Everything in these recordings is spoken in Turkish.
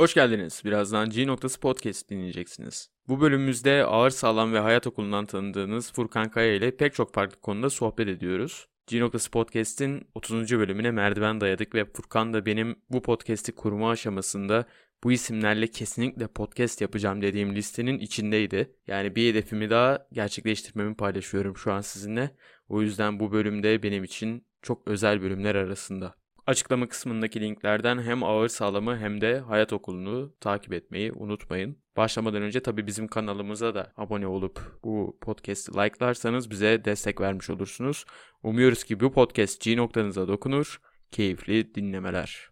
Hoş geldiniz. Birazdan G noktası podcast dinleyeceksiniz. Bu bölümümüzde ağır sağlam ve hayat okulundan tanıdığınız Furkan Kaya ile pek çok farklı konuda sohbet ediyoruz. G noktası podcast'in 30. bölümüne merdiven dayadık ve Furkan da benim bu podcast'i kurma aşamasında bu isimlerle kesinlikle podcast yapacağım dediğim listenin içindeydi. Yani bir hedefimi daha gerçekleştirmemi paylaşıyorum şu an sizinle. O yüzden bu bölümde benim için çok özel bölümler arasında. Açıklama kısmındaki linklerden hem ağır sağlamı hem de hayat okulunu takip etmeyi unutmayın. Başlamadan önce tabii bizim kanalımıza da abone olup bu podcast'i like'larsanız bize destek vermiş olursunuz. Umuyoruz ki bu podcast G noktanıza dokunur. Keyifli dinlemeler.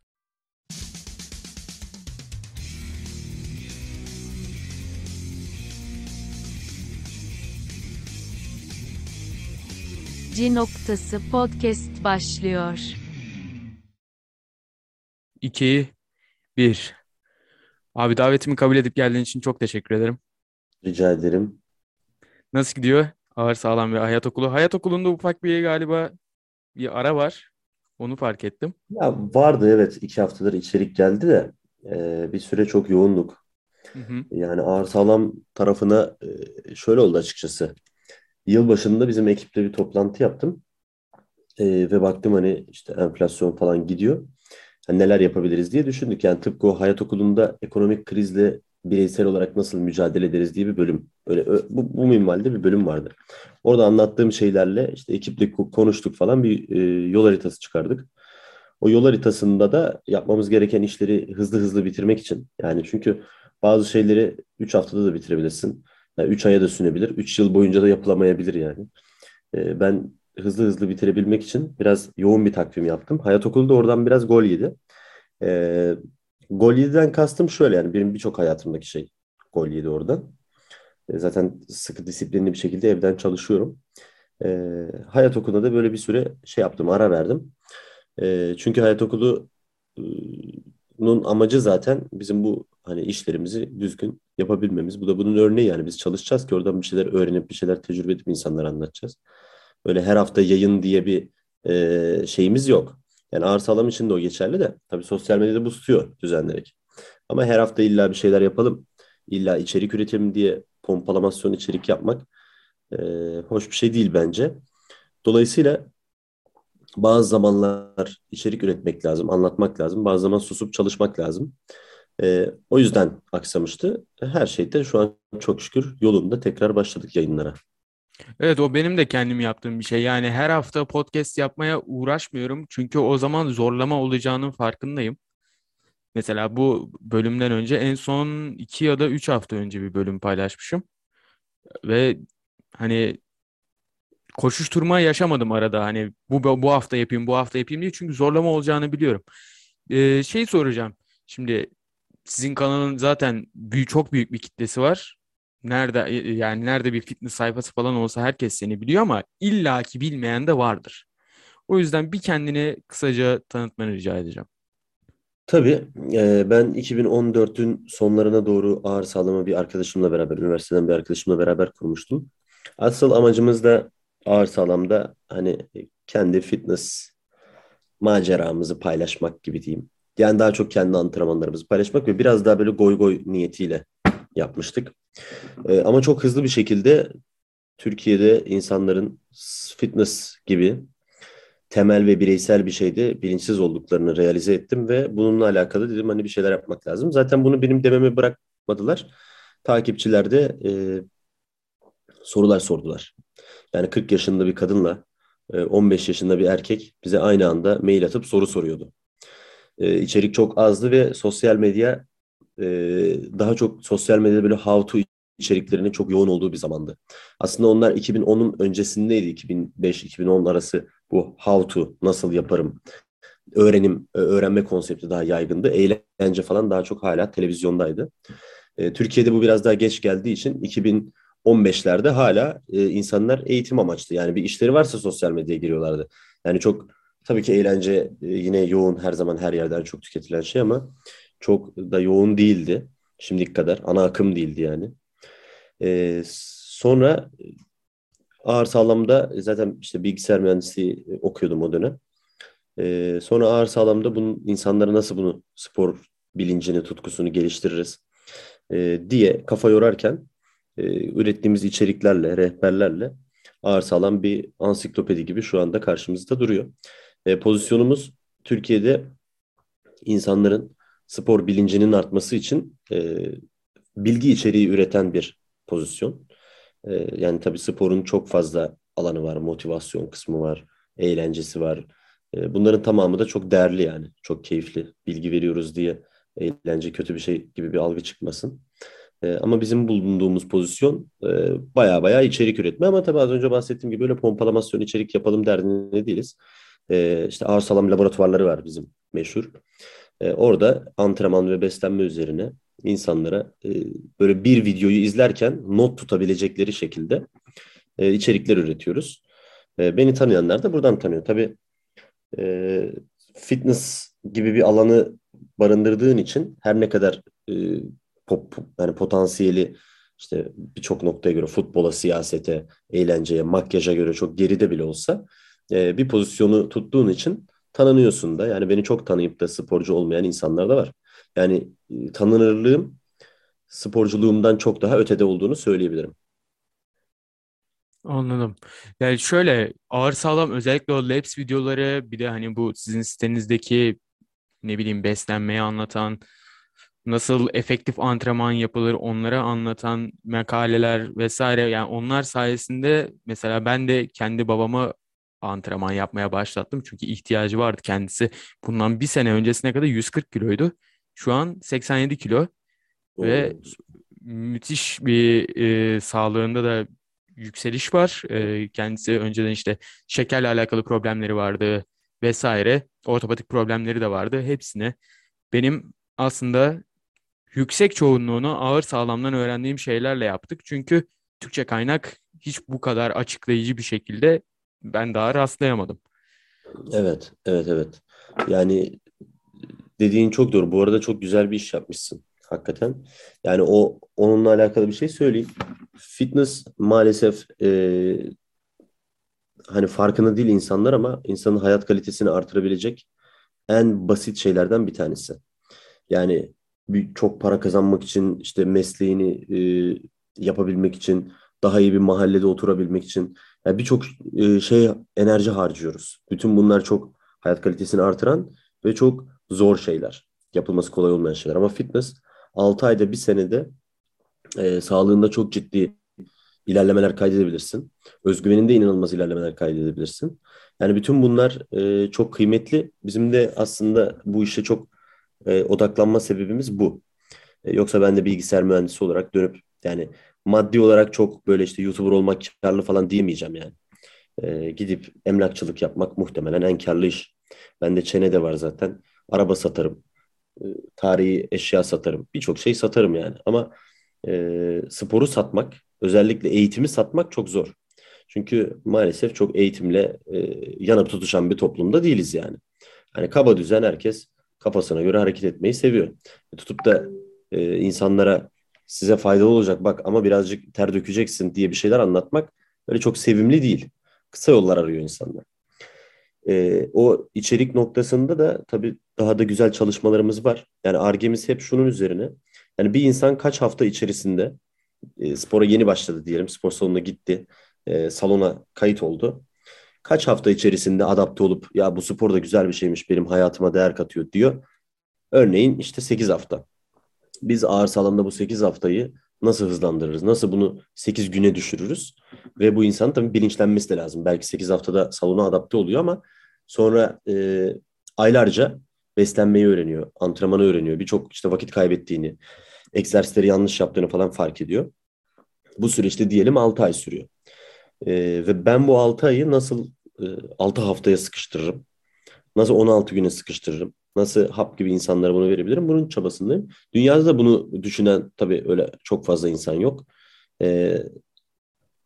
G noktası podcast başlıyor. 2, 1. Abi davetimi kabul edip geldiğin için çok teşekkür ederim. Rica ederim. Nasıl gidiyor? Ağır sağlam ve hayat okulu. Hayat okulunda ufak bir galiba bir ara var. Onu fark ettim. Ya vardı evet iki haftadır içerik geldi de e, bir süre çok yoğunduk. Hı hı. Yani ağır sağlam tarafına e, şöyle oldu açıkçası. Yıl başında bizim ekiple bir toplantı yaptım. E, ve baktım hani işte enflasyon falan gidiyor. Hani neler yapabiliriz diye düşündük. Yani tıpkı o hayat okulunda ekonomik krizle bireysel olarak nasıl mücadele ederiz diye bir bölüm. Öyle bu, bu minvalde bir bölüm vardı. Orada anlattığım şeylerle işte ekiple ko- konuştuk falan bir e, yol haritası çıkardık. O yol haritasında da yapmamız gereken işleri hızlı hızlı bitirmek için. Yani çünkü bazı şeyleri 3 haftada da bitirebilirsin. Yani 3 aya da sünebilir. 3 yıl boyunca da yapılamayabilir yani. E, ben hızlı hızlı bitirebilmek için biraz yoğun bir takvim yaptım. Hayat Okulu da oradan biraz gol yedi. E, gol yediden kastım şöyle yani benim birçok hayatımdaki şey gol yedi oradan. E, zaten sıkı disiplinli bir şekilde evden çalışıyorum. E, hayat Okulu'nda da böyle bir süre şey yaptım, ara verdim. E, çünkü Hayat Okulu'nun amacı zaten bizim bu hani işlerimizi düzgün yapabilmemiz. Bu da bunun örneği yani biz çalışacağız ki oradan bir şeyler öğrenip bir şeyler tecrübe edip insanlara anlatacağız. Böyle her hafta yayın diye bir e, şeyimiz yok. Yani ağır sağlam için de o geçerli de tabii sosyal medyada bu tutuyor düzenlerek. Ama her hafta illa bir şeyler yapalım, illa içerik üretelim diye pompalamasyon içerik yapmak e, hoş bir şey değil bence. Dolayısıyla bazı zamanlar içerik üretmek lazım, anlatmak lazım. Bazı zaman susup çalışmak lazım. E, o yüzden aksamıştı. Her şeyde şu an çok şükür yolunda tekrar başladık yayınlara. Evet o benim de kendim yaptığım bir şey. Yani her hafta podcast yapmaya uğraşmıyorum. Çünkü o zaman zorlama olacağının farkındayım. Mesela bu bölümden önce en son iki ya da üç hafta önce bir bölüm paylaşmışım. Ve hani koşuşturma yaşamadım arada. Hani bu bu hafta yapayım, bu hafta yapayım diye. Çünkü zorlama olacağını biliyorum. Ee, şey soracağım. Şimdi sizin kanalın zaten büyük, çok büyük bir kitlesi var. Nerede yani nerede bir fitness sayfası falan olsa herkes seni biliyor ama illaki bilmeyen de vardır. O yüzden bir kendini kısaca tanıtmanı rica edeceğim. Tabii e, ben 2014'ün sonlarına doğru ağır sağlama bir arkadaşımla beraber, üniversiteden bir arkadaşımla beraber kurmuştum. Asıl amacımız da ağır sağlamda hani kendi fitness maceramızı paylaşmak gibi diyeyim. Yani daha çok kendi antrenmanlarımızı paylaşmak ve biraz daha böyle goy goy niyetiyle yapmıştık. E, ama çok hızlı bir şekilde Türkiye'de insanların fitness gibi temel ve bireysel bir şeyde bilinçsiz olduklarını realize ettim ve bununla alakalı dedim hani bir şeyler yapmak lazım. Zaten bunu benim dememe bırakmadılar. Takipçiler de e, sorular sordular. Yani 40 yaşında bir kadınla e, 15 yaşında bir erkek bize aynı anda mail atıp soru soruyordu. E, içerik çok azdı ve sosyal medya e, daha çok sosyal medyada böyle how to içeriklerinin çok yoğun olduğu bir zamandı. Aslında onlar 2010'un öncesindeydi. 2005-2010 arası bu how to nasıl yaparım öğrenim öğrenme konsepti daha yaygındı. Eğlence falan daha çok hala televizyondaydı. E, Türkiye'de bu biraz daha geç geldiği için 2015'lerde hala e, insanlar eğitim amaçlı. Yani bir işleri varsa sosyal medyaya giriyorlardı. Yani çok tabii ki eğlence e, yine yoğun her zaman her yerden çok tüketilen şey ama çok da yoğun değildi. Şimdiki kadar ana akım değildi yani. E, sonra ağır sağlamda zaten işte bilgisayar mühendisliği okuyordum o dönem. E, sonra ağır sağlamda bunun insanlara nasıl bunu spor bilincini, tutkusunu geliştiririz e, diye kafa yorarken e, ürettiğimiz içeriklerle, rehberlerle ağır sağlam bir ansiklopedi gibi şu anda karşımızda duruyor. E, pozisyonumuz Türkiye'de insanların spor bilincinin artması için e, bilgi içeriği üreten bir pozisyon. E, yani tabii sporun çok fazla alanı var, motivasyon kısmı var, eğlencesi var. E, bunların tamamı da çok değerli yani, çok keyifli. Bilgi veriyoruz diye eğlence kötü bir şey gibi bir algı çıkmasın. E, ama bizim bulunduğumuz pozisyon e, baya baya içerik üretme ama tabii az önce bahsettiğim gibi böyle pompalamasyon içerik yapalım derdinde değiliz. E, işte ağır salam laboratuvarları var bizim meşhur. E, orada antrenman ve beslenme üzerine insanlara e, böyle bir videoyu izlerken not tutabilecekleri şekilde e, içerikler üretiyoruz. E, beni tanıyanlar da buradan tanıyor. Tabii e, fitness gibi bir alanı barındırdığın için her ne kadar e, pop, yani potansiyeli işte birçok noktaya göre futbola, siyasete, eğlenceye, makyaja göre çok geride bile olsa e, bir pozisyonu tuttuğun için tanınıyorsun da. Yani beni çok tanıyıp da sporcu olmayan insanlar da var. Yani e, tanınırlığım sporculuğumdan çok daha ötede olduğunu söyleyebilirim. Anladım. Yani şöyle ağır sağlam özellikle o Labs videoları bir de hani bu sizin sitenizdeki ne bileyim beslenmeyi anlatan nasıl efektif antrenman yapılır onları anlatan makaleler vesaire yani onlar sayesinde mesela ben de kendi babama antrenman yapmaya başlattım çünkü ihtiyacı vardı kendisi bundan bir sene öncesine kadar 140 kiloydu şu an 87 kilo ve müthiş bir e, sağlığında da yükseliş var. E, kendisi önceden işte şekerle alakalı problemleri vardı vesaire. Ortopedik problemleri de vardı. Hepsine benim aslında yüksek çoğunluğunu ağır sağlamdan öğrendiğim şeylerle yaptık. Çünkü Türkçe kaynak hiç bu kadar açıklayıcı bir şekilde ben daha rastlayamadım. Evet, evet, evet. Yani dediğin çok doğru. Bu arada çok güzel bir iş yapmışsın hakikaten. Yani o onunla alakalı bir şey söyleyeyim. Fitness maalesef e, hani farkında değil insanlar ama insanın hayat kalitesini artırabilecek en basit şeylerden bir tanesi. Yani bir, çok para kazanmak için işte mesleğini e, yapabilmek için daha iyi bir mahallede oturabilmek için yani birçok e, şey enerji harcıyoruz. Bütün bunlar çok hayat kalitesini artıran ve çok zor şeyler. Yapılması kolay olmayan şeyler. Ama fitness 6 ayda bir senede e, sağlığında çok ciddi ilerlemeler kaydedebilirsin. Özgüveninde inanılmaz ilerlemeler kaydedebilirsin. Yani bütün bunlar e, çok kıymetli. Bizim de aslında bu işe çok e, odaklanma sebebimiz bu. E, yoksa ben de bilgisayar mühendisi olarak dönüp yani maddi olarak çok böyle işte YouTuber olmak karlı falan diyemeyeceğim yani. E, gidip emlakçılık yapmak muhtemelen en karlı iş. Bende çene de var zaten. Araba satarım. E, tarihi eşya satarım. Birçok şey satarım yani. Ama e, sporu satmak, özellikle eğitimi satmak çok zor. Çünkü maalesef çok eğitimle e, yanıp tutuşan bir toplumda değiliz yani. Hani kaba düzen herkes kafasına göre hareket etmeyi seviyor. E, tutup da e, insanlara size faydalı olacak bak ama birazcık ter dökeceksin diye bir şeyler anlatmak böyle çok sevimli değil. Kısa yollar arıyor insanlar. E, o içerik noktasında da tabii daha da güzel çalışmalarımız var. Yani argemiz hep şunun üzerine. Yani bir insan kaç hafta içerisinde e, spora yeni başladı diyelim. Spor salonuna gitti. E, salona kayıt oldu. Kaç hafta içerisinde adapte olup ya bu spor da güzel bir şeymiş benim hayatıma değer katıyor diyor. Örneğin işte 8 hafta. Biz ağır sağlamda bu 8 haftayı nasıl hızlandırırız? Nasıl bunu 8 güne düşürürüz? Ve bu insanın tabii bilinçlenmesi de lazım. Belki 8 haftada salona adapte oluyor ama sonra e, aylarca beslenmeyi öğreniyor, antrenmanı öğreniyor. Birçok işte vakit kaybettiğini, egzersizleri yanlış yaptığını falan fark ediyor. Bu süreçte diyelim 6 ay sürüyor. E, ve ben bu 6 ayı nasıl e, 6 haftaya sıkıştırırım? Nasıl 16 güne sıkıştırırım? Nasıl hap gibi insanlara bunu verebilirim? Bunun çabasındayım. Dünyada da bunu düşünen tabii öyle çok fazla insan yok. E,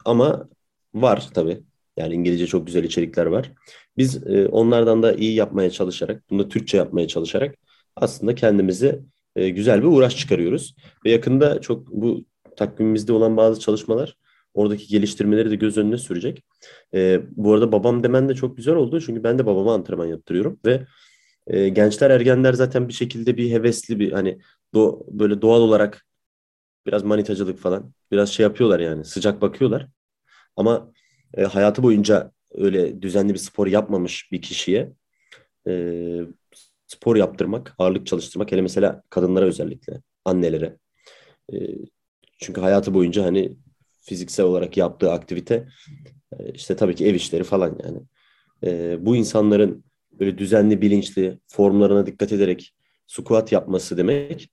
ama var tabii. Yani İngilizce çok güzel içerikler var. Biz e, onlardan da iyi yapmaya çalışarak, bunu da Türkçe yapmaya çalışarak aslında kendimize e, güzel bir uğraş çıkarıyoruz. Ve yakında çok bu takvimimizde olan bazı çalışmalar oradaki geliştirmeleri de göz önüne sürecek. E, bu arada babam demen de çok güzel oldu. Çünkü ben de babama antrenman yaptırıyorum ve e, gençler ergenler zaten bir şekilde bir hevesli bir hani do, böyle doğal olarak biraz manitacılık falan biraz şey yapıyorlar yani sıcak bakıyorlar. Ama e, hayatı boyunca öyle düzenli bir spor yapmamış bir kişiye e, spor yaptırmak, ağırlık çalıştırmak hele mesela kadınlara özellikle annelere. E, çünkü hayatı boyunca hani fiziksel olarak yaptığı aktivite e, işte tabii ki ev işleri falan yani. E, bu insanların böyle düzenli, bilinçli formlarına dikkat ederek squat yapması demek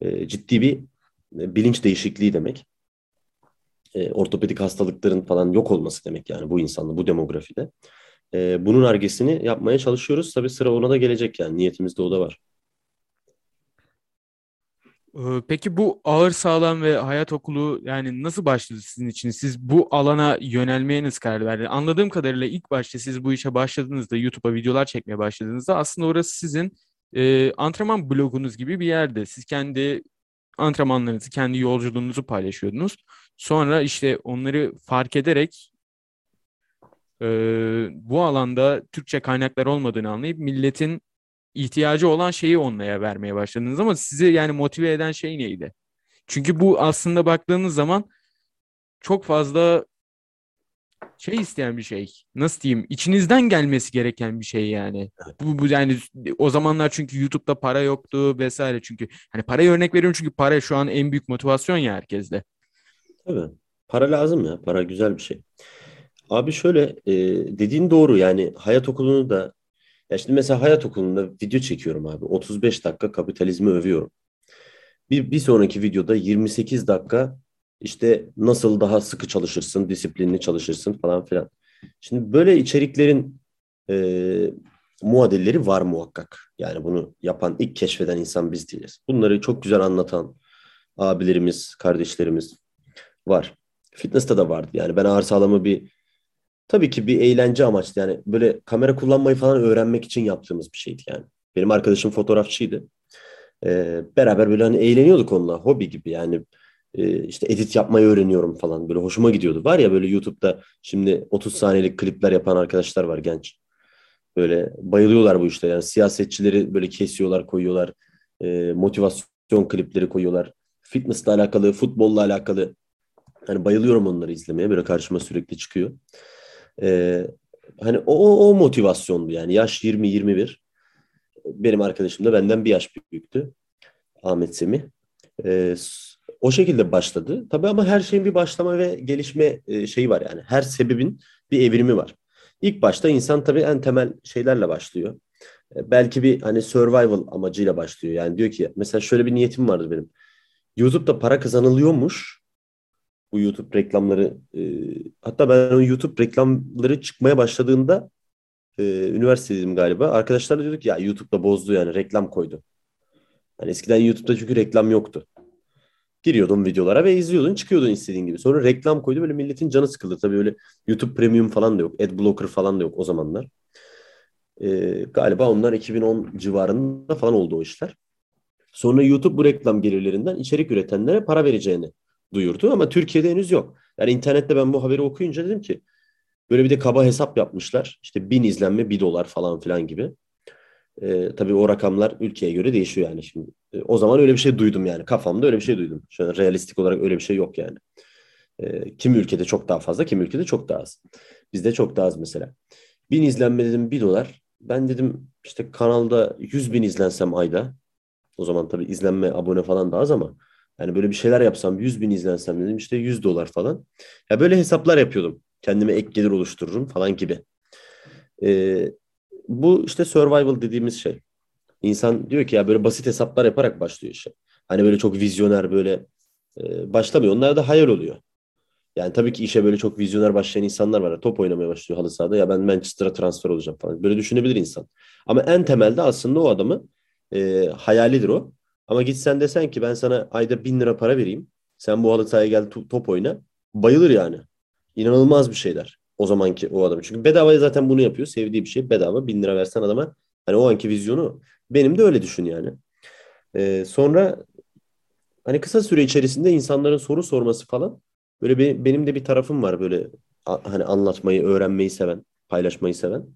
e, ciddi bir e, bilinç değişikliği demek. E, ortopedik hastalıkların falan yok olması demek yani bu insanla, bu demografide. Bunun argesini yapmaya çalışıyoruz. Tabii sıra ona da gelecek yani niyetimizde o da var. Ee, Peki bu ağır sağlam ve hayat okulu yani nasıl başladı sizin için? Siz bu alana yönelmeye nasıl karar verdiniz? Anladığım kadarıyla ilk başta siz bu işe başladığınızda, YouTube'a videolar çekmeye başladığınızda aslında orası sizin e, antrenman blogunuz gibi bir yerde. Siz kendi antrenmanlarınızı, kendi yolculuğunuzu paylaşıyordunuz. Sonra işte onları fark ederek e, bu alanda Türkçe kaynaklar olmadığını anlayıp milletin ihtiyacı olan şeyi onlara vermeye başladınız ama sizi yani motive eden şey neydi? Çünkü bu aslında baktığınız zaman çok fazla şey isteyen bir şey. Nasıl diyeyim? İçinizden gelmesi gereken bir şey yani. Bu, bu yani o zamanlar çünkü YouTube'da para yoktu vesaire çünkü hani paraya örnek veriyorum çünkü para şu an en büyük motivasyon ya herkeste. Tabii. Para lazım ya. Para güzel bir şey. Abi şöyle e, dediğin doğru yani hayat okulunu da ya şimdi mesela hayat okulunda video çekiyorum abi. 35 dakika kapitalizmi övüyorum. Bir, bir sonraki videoda 28 dakika işte nasıl daha sıkı çalışırsın, disiplinli çalışırsın falan filan. Şimdi böyle içeriklerin e, muadilleri var muhakkak. Yani bunu yapan, ilk keşfeden insan biz değiliz. Bunları çok güzel anlatan abilerimiz, kardeşlerimiz var. Fitness'ta da vardı. Yani ben ağır sağlamı bir tabii ki bir eğlence amaçlı. Yani böyle kamera kullanmayı falan öğrenmek için yaptığımız bir şeydi yani. Benim arkadaşım fotoğrafçıydı. Ee, beraber böyle hani eğleniyorduk onunla. Hobi gibi yani. Ee, işte edit yapmayı öğreniyorum falan. Böyle hoşuma gidiyordu. Var ya böyle YouTube'da şimdi 30 saniyelik klipler yapan arkadaşlar var genç. Böyle bayılıyorlar bu işte. Yani siyasetçileri böyle kesiyorlar, koyuyorlar. Ee, motivasyon klipleri koyuyorlar. Fitness'la alakalı, futbolla alakalı. Hani bayılıyorum onları izlemeye. Böyle karşıma sürekli çıkıyor. Ee, hani o, o motivasyondu yani. Yaş 20-21. Benim arkadaşım da benden bir yaş büyüktü. Ahmet Semih. Ee, o şekilde başladı. Tabii ama her şeyin bir başlama ve gelişme e, şeyi var yani. Her sebebin bir evrimi var. İlk başta insan tabii en temel şeylerle başlıyor. E, belki bir hani survival amacıyla başlıyor. Yani diyor ki mesela şöyle bir niyetim vardı benim. YouTube'da para kazanılıyormuş. Bu YouTube reklamları e, hatta ben o YouTube reklamları çıkmaya başladığında e, üniversitedeydim galiba. Arkadaşlarla diyorduk ya YouTube'da bozdu yani reklam koydu. Hani eskiden YouTube'da çünkü reklam yoktu. Giriyordun videolara ve izliyordun çıkıyordun istediğin gibi. Sonra reklam koydu böyle milletin canı sıkıldı. Tabii öyle YouTube Premium falan da yok. Adblocker falan da yok o zamanlar. Ee, galiba onlar 2010 civarında falan oldu o işler. Sonra YouTube bu reklam gelirlerinden içerik üretenlere para vereceğini duyurdu ama Türkiye'de henüz yok. Yani internette ben bu haberi okuyunca dedim ki böyle bir de kaba hesap yapmışlar. İşte bin izlenme bir dolar falan filan gibi. E, tabii o rakamlar ülkeye göre değişiyor yani şimdi. E, o zaman öyle bir şey duydum yani. Kafamda öyle bir şey duydum. Şu an realistik olarak öyle bir şey yok yani. E, kimi ülkede çok daha fazla, kimi ülkede çok daha az. Bizde çok daha az mesela. Bin izlenme dedim bir dolar. Ben dedim işte kanalda 100 bin izlensem ayda. O zaman tabii izlenme, abone falan da az ama yani böyle bir şeyler yapsam 100 bin izlensem dedim işte 100 dolar falan. Ya böyle hesaplar yapıyordum. Kendime ek gelir oluştururum falan gibi. Ee, bu işte survival dediğimiz şey. İnsan diyor ki ya böyle basit hesaplar yaparak başlıyor işe. Hani böyle çok vizyoner böyle e, başlamıyor. Onlar da hayal oluyor. Yani tabii ki işe böyle çok vizyoner başlayan insanlar var. Top oynamaya başlıyor halı sahada. Ya ben Manchester'a transfer olacağım falan. Böyle düşünebilir insan. Ama en temelde aslında o adamı e, hayalidir o. Ama gitsen desen ki ben sana ayda bin lira para vereyim. Sen bu halı sahaya gel top oyna. Bayılır yani. İnanılmaz bir şeyler. O zamanki o adam. Çünkü bedavaya zaten bunu yapıyor. Sevdiği bir şey bedava. Bin lira versen adama hani o anki vizyonu benim de öyle düşün yani. Ee, sonra hani kısa süre içerisinde insanların soru sorması falan böyle bir, benim de bir tarafım var böyle hani anlatmayı, öğrenmeyi seven, paylaşmayı seven.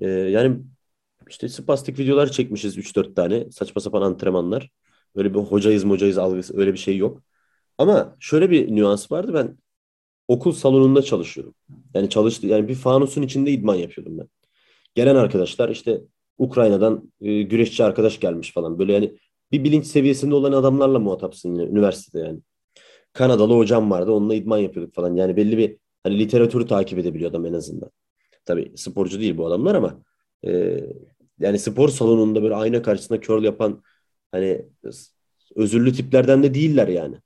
Ee, yani işte spastik videolar çekmişiz 3-4 tane. Saçma sapan antrenmanlar. Öyle bir hocayız mocayız algısı öyle bir şey yok. Ama şöyle bir nüans vardı. Ben okul salonunda çalışıyorum. Yani çalıştı yani bir fanusun içinde idman yapıyordum ben. Gelen arkadaşlar işte Ukrayna'dan e, güreşçi arkadaş gelmiş falan. Böyle yani bir bilinç seviyesinde olan adamlarla muhatapsın yine üniversitede yani. Kanadalı hocam vardı. Onunla idman yapıyorduk falan. Yani belli bir hani literatürü takip edebiliyor adam en azından. Tabii sporcu değil bu adamlar ama e, yani spor salonunda böyle ayna karşısında curl yapan hani özürlü tiplerden de değiller yani.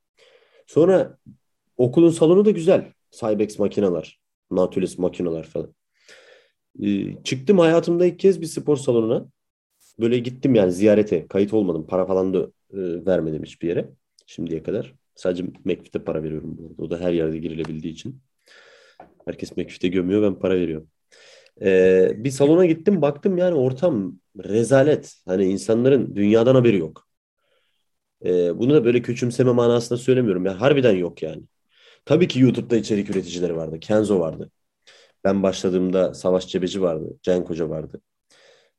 Sonra okulun salonu da güzel. Cybex makineler, Nautilus makineler falan. Ee, çıktım hayatımda ilk kez bir spor salonuna. Böyle gittim yani ziyarete. Kayıt olmadım. Para falan da e, vermedim hiçbir yere şimdiye kadar. Sadece McFit'e para veriyorum bu arada. O da her yerde girilebildiği için. Herkes McFit'e gömüyor ben para veriyorum. Ee, bir salona gittim baktım yani ortam rezalet. Hani insanların dünyadan haberi yok. Ee, bunu da böyle küçümseme manasında söylemiyorum. Yani harbiden yok yani. Tabii ki YouTube'da içerik üreticileri vardı. Kenzo vardı. Ben başladığımda Savaş Cebeci vardı. Cenk Hoca vardı.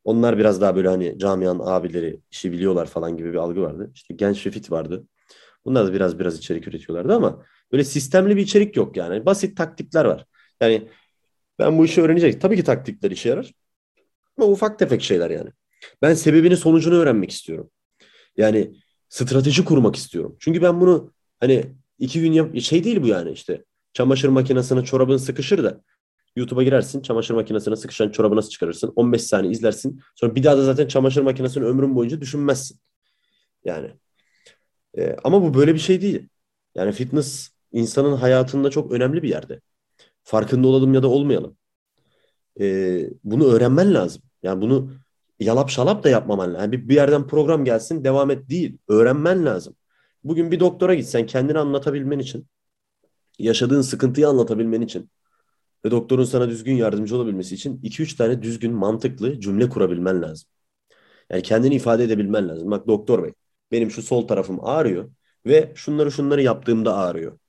Onlar biraz daha böyle hani camianın abileri işi biliyorlar falan gibi bir algı vardı. İşte Genç ve Fit vardı. Bunlar da biraz biraz içerik üretiyorlardı ama böyle sistemli bir içerik yok yani. Basit taktikler var. Yani ben bu işi öğrenecek. Tabii ki taktikler işe yarar. Ama ufak tefek şeyler yani. Ben sebebini sonucunu öğrenmek istiyorum. Yani strateji kurmak istiyorum. Çünkü ben bunu hani iki gün yap şey değil bu yani işte çamaşır makinesine çorabın sıkışır da YouTube'a girersin çamaşır makinesine sıkışan çorabı nasıl çıkarırsın 15 saniye izlersin sonra bir daha da zaten çamaşır makinesini ömrün boyunca düşünmezsin yani ee, ama bu böyle bir şey değil yani fitness insanın hayatında çok önemli bir yerde farkında olalım ya da olmayalım ee, bunu öğrenmen lazım yani bunu yalap şalap da yapmaman lazım. Yani bir, bir yerden program gelsin devam et değil. Öğrenmen lazım. Bugün bir doktora gitsen kendini anlatabilmen için, yaşadığın sıkıntıyı anlatabilmen için ve doktorun sana düzgün yardımcı olabilmesi için 2-3 tane düzgün, mantıklı cümle kurabilmen lazım. Yani kendini ifade edebilmen lazım. Bak doktor bey, benim şu sol tarafım ağrıyor ve şunları şunları yaptığımda ağrıyor.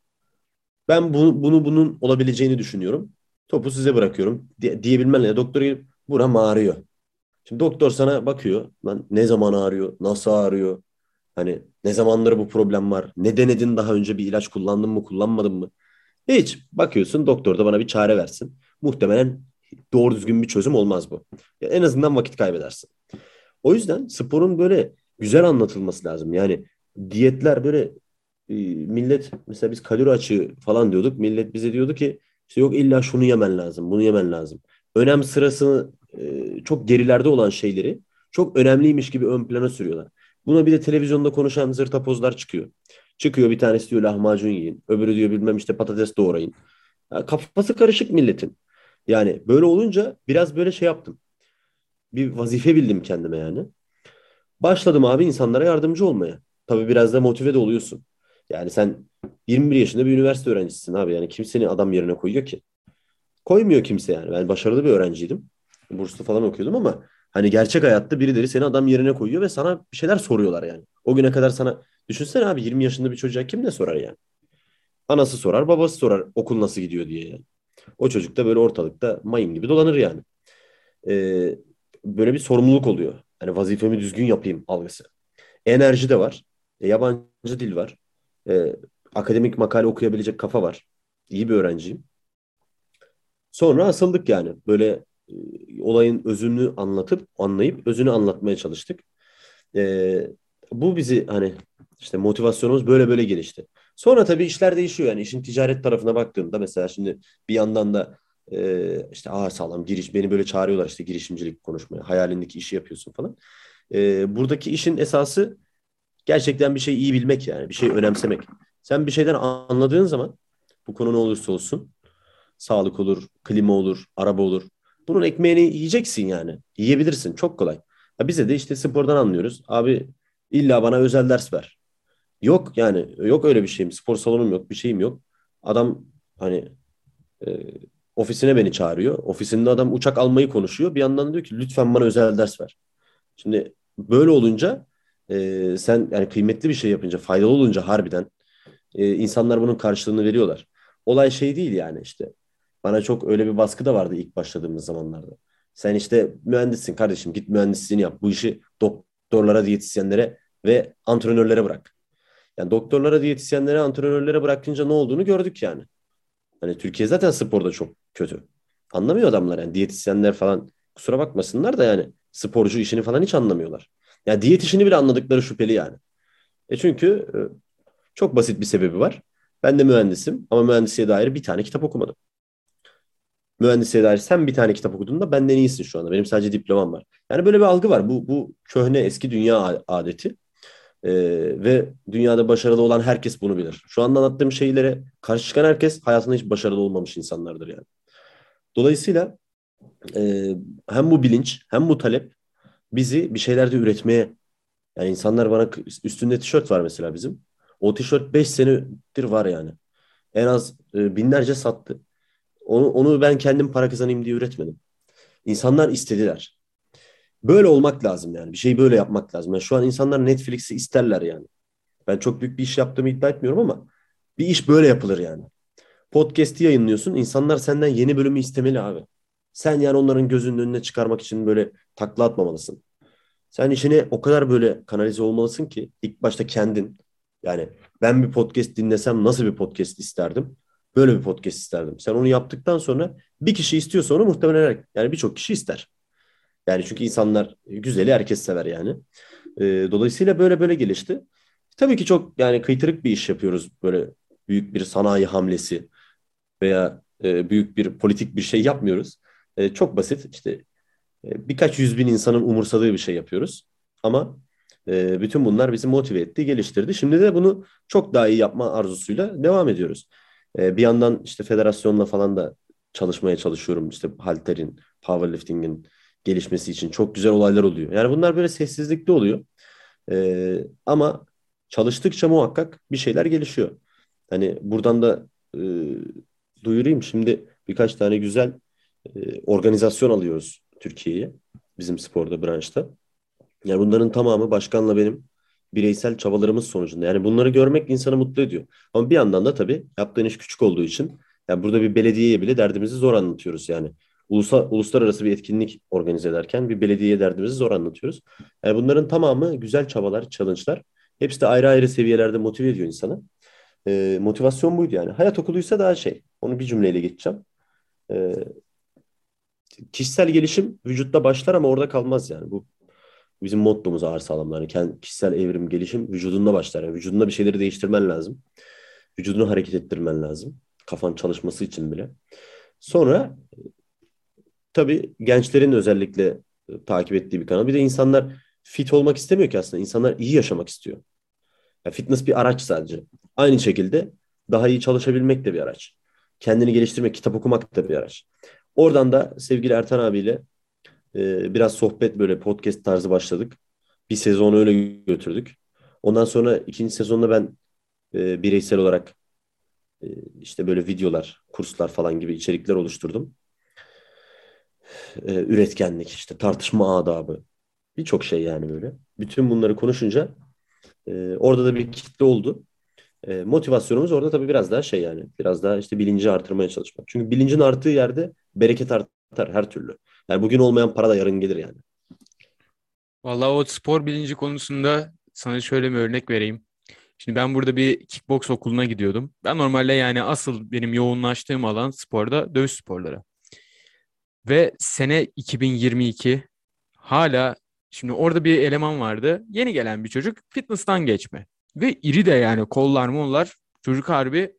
Ben bunu, bunu bunun olabileceğini düşünüyorum. Topu size bırakıyorum diye, diyebilmen lazım. Doktor gelip buram ağrıyor. Şimdi doktor sana bakıyor. Lan ne zaman ağrıyor? Nasıl ağrıyor? Hani ne zamandır bu problem var? Ne denedin daha önce bir ilaç kullandın mı kullanmadın mı? Hiç. Bakıyorsun doktor da bana bir çare versin. Muhtemelen doğru düzgün bir çözüm olmaz bu. Ya en azından vakit kaybedersin. O yüzden sporun böyle güzel anlatılması lazım. Yani diyetler böyle millet mesela biz kalori açığı falan diyorduk. Millet bize diyordu ki işte yok illa şunu yemen lazım, bunu yemen lazım. Önem sırasını e, çok gerilerde olan şeyleri çok önemliymiş gibi ön plana sürüyorlar. Buna bir de televizyonda konuşan zırtapozlar çıkıyor. Çıkıyor bir tanesi diyor lahmacun yiyin. Öbürü diyor bilmem işte patates doğrayın. Ya kafası karışık milletin. Yani böyle olunca biraz böyle şey yaptım. Bir vazife bildim kendime yani. Başladım abi insanlara yardımcı olmaya. Tabii biraz da motive de oluyorsun. Yani sen 21 yaşında bir üniversite öğrencisisin abi. Yani kimsenin adam yerine koyuyor ki? Koymuyor kimse yani. Ben başarılı bir öğrenciydim. Burslu falan okuyordum ama hani gerçek hayatta birileri seni adam yerine koyuyor ve sana bir şeyler soruyorlar yani. O güne kadar sana düşünsene abi 20 yaşında bir çocuğa kim ne sorar yani? Anası sorar, babası sorar okul nasıl gidiyor diye yani. O çocuk da böyle ortalıkta mayın gibi dolanır yani. Ee, böyle bir sorumluluk oluyor. Hani vazifemi düzgün yapayım algısı. Enerji de var. E, yabancı dil var. E, akademik makale okuyabilecek kafa var. İyi bir öğrenciyim. Sonra asıldık yani. Böyle e, olayın özünü anlatıp anlayıp özünü anlatmaya çalıştık. E, bu bizi hani işte motivasyonumuz böyle böyle gelişti. Sonra tabii işler değişiyor yani işin ticaret tarafına baktığında mesela şimdi bir yandan da e, işte aa sağlam giriş beni böyle çağırıyorlar işte girişimcilik konuşmaya hayalindeki işi yapıyorsun falan. E, buradaki işin esası gerçekten bir şey iyi bilmek yani bir şey önemsemek. Sen bir şeyden anladığın zaman bu konu ne olursa olsun sağlık olur, klima olur, araba olur. Bunun ekmeğini yiyeceksin yani. Yiyebilirsin. Çok kolay. Ya bize de işte spordan anlıyoruz. Abi illa bana özel ders ver. Yok yani yok öyle bir şeyim. Spor salonum yok, bir şeyim yok. Adam hani e, ofisine beni çağırıyor. Ofisinde adam uçak almayı konuşuyor. Bir yandan diyor ki lütfen bana özel ders ver. Şimdi böyle olunca e, sen yani kıymetli bir şey yapınca, faydalı olunca harbiden e, insanlar bunun karşılığını veriyorlar. Olay şey değil yani işte bana çok öyle bir baskı da vardı ilk başladığımız zamanlarda. Sen işte mühendissin kardeşim git mühendisliğini yap. Bu işi doktorlara, diyetisyenlere ve antrenörlere bırak. Yani doktorlara, diyetisyenlere, antrenörlere bırakınca ne olduğunu gördük yani. Hani Türkiye zaten sporda çok kötü. Anlamıyor adamlar yani diyetisyenler falan kusura bakmasınlar da yani sporcu işini falan hiç anlamıyorlar. Yani diyet işini bile anladıkları şüpheli yani. E çünkü e, çok basit bir sebebi var. Ben de mühendisim ama mühendisliğe dair bir tane kitap okumadım. Mühendisliğe dair sen bir tane kitap okuduğunda benden iyisin şu anda. Benim sadece diplomam var. Yani böyle bir algı var. Bu, bu köhne eski dünya adeti. Ee, ve dünyada başarılı olan herkes bunu bilir. Şu anda anlattığım şeylere karşı çıkan herkes hayatında hiç başarılı olmamış insanlardır yani. Dolayısıyla e, hem bu bilinç hem bu talep bizi bir şeylerde üretmeye yani insanlar bana üstünde tişört var mesela bizim. O tişört 5 senedir var yani. En az e, binlerce sattı. Onu, onu ben kendim para kazanayım diye üretmedim. İnsanlar istediler. Böyle olmak lazım yani. Bir şeyi böyle yapmak lazım. Yani şu an insanlar Netflix'i isterler yani. Ben çok büyük bir iş yaptığımı iddia etmiyorum ama bir iş böyle yapılır yani. Podcast'i yayınlıyorsun. İnsanlar senden yeni bölümü istemeli abi. Sen yani onların gözünün önüne çıkarmak için böyle takla atmamalısın. Sen işine o kadar böyle kanalize olmalısın ki ilk başta kendin yani ben bir podcast dinlesem nasıl bir podcast isterdim? Böyle bir podcast isterdim. Sen onu yaptıktan sonra bir kişi istiyorsa onu muhtemelen yani birçok kişi ister. Yani çünkü insanlar güzeli herkes sever yani. E, dolayısıyla böyle böyle gelişti. Tabii ki çok yani kıytırık bir iş yapıyoruz. Böyle büyük bir sanayi hamlesi veya e, büyük bir politik bir şey yapmıyoruz. E, çok basit işte e, birkaç yüz bin insanın umursadığı bir şey yapıyoruz. Ama e, bütün bunlar bizi motive etti, geliştirdi. Şimdi de bunu çok daha iyi yapma arzusuyla devam ediyoruz. E, bir yandan işte federasyonla falan da çalışmaya çalışıyorum. İşte halterin, powerlifting'in gelişmesi için çok güzel olaylar oluyor. Yani bunlar böyle sessizlikte oluyor. E, ama çalıştıkça muhakkak bir şeyler gelişiyor. Hani buradan da e, duyurayım. Şimdi birkaç tane güzel e, organizasyon alıyoruz Türkiye'ye. Bizim sporda, branşta. Yani bunların tamamı başkanla benim bireysel çabalarımız sonucunda. Yani bunları görmek insanı mutlu ediyor. Ama bir yandan da tabii yaptığın iş küçük olduğu için yani burada bir belediyeye bile derdimizi zor anlatıyoruz yani. Ulusal, uluslararası bir etkinlik organize ederken bir belediyeye derdimizi zor anlatıyoruz. Yani bunların tamamı güzel çabalar, challenge'lar. Hepsi de ayrı ayrı seviyelerde motive ediyor insanı. Ee, motivasyon buydu yani. Hayat okuluysa daha şey. Onu bir cümleyle geçeceğim. Ee, kişisel gelişim vücutta başlar ama orada kalmaz yani. Bu bizim mottomuz ağır sağlamlar. Yani kendi kişisel evrim, gelişim vücudunda başlar. Yani vücudunda bir şeyleri değiştirmen lazım. Vücudunu hareket ettirmen lazım. Kafan çalışması için bile. Sonra tabii gençlerin özellikle e, takip ettiği bir kanal. Bir de insanlar fit olmak istemiyor ki aslında. İnsanlar iyi yaşamak istiyor. Yani fitness bir araç sadece. Aynı şekilde daha iyi çalışabilmek de bir araç. Kendini geliştirmek, kitap okumak da bir araç. Oradan da sevgili Ertan abiyle e, biraz sohbet böyle podcast tarzı başladık. Bir sezonu öyle götürdük. Ondan sonra ikinci sezonda ben e, bireysel olarak e, işte böyle videolar, kurslar falan gibi içerikler oluşturdum. E, üretkenlik, işte tartışma adabı, birçok şey yani böyle. Bütün bunları konuşunca e, orada da bir kitle oldu. E, motivasyonumuz orada tabii biraz daha şey yani. Biraz daha işte bilinci artırmaya çalışmak. Çünkü bilincin arttığı yerde bereket artar her türlü. Yani bugün olmayan para da yarın gelir yani. Vallahi o spor bilinci konusunda sana şöyle bir örnek vereyim. Şimdi ben burada bir kickbox okuluna gidiyordum. Ben normalde yani asıl benim yoğunlaştığım alan sporda dövüş sporları. Ve sene 2022 hala şimdi orada bir eleman vardı. Yeni gelen bir çocuk fitness'tan geçme. Ve iri de yani kollar mollar çocuk harbi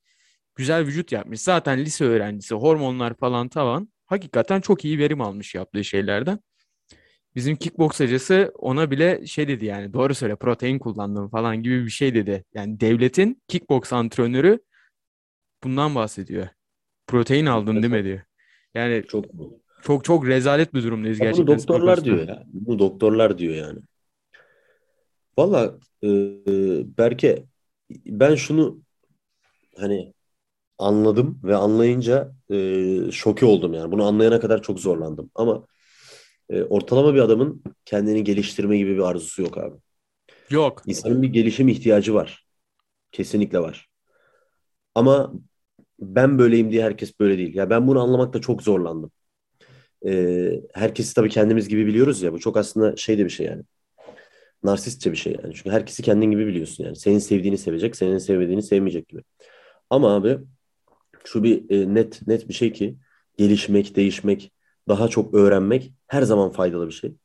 güzel vücut yapmış. Zaten lise öğrencisi hormonlar falan tavan. Hakikaten çok iyi verim almış yaptığı şeylerden. Bizim kickbox hocası ona bile şey dedi yani doğru söyle protein kullandım falan gibi bir şey dedi. Yani devletin kickbox antrenörü bundan bahsediyor. Protein aldın değil mi diyor. Yani Çok çok çok rezalet bir durumdayız Ya gerçekten. Bunu doktorlar diyor ya. Bunu doktorlar diyor yani. Valla e, Berke ben şunu hani anladım ve anlayınca e, şoke oldum yani. Bunu anlayana kadar çok zorlandım. Ama e, ortalama bir adamın kendini geliştirme gibi bir arzusu yok abi. Yok. İnsanın bir gelişim ihtiyacı var. Kesinlikle var. Ama ben böyleyim diye herkes böyle değil. Ya ben bunu anlamakta çok zorlandım. e, herkesi tabii kendimiz gibi biliyoruz ya. Bu çok aslında şey de bir şey yani. Narsistçe bir şey yani. Çünkü herkesi kendin gibi biliyorsun yani. Senin sevdiğini sevecek, senin sevmediğini sevmeyecek gibi. Ama abi şu bir e, net net bir şey ki gelişmek, değişmek, daha çok öğrenmek her zaman faydalı bir şey.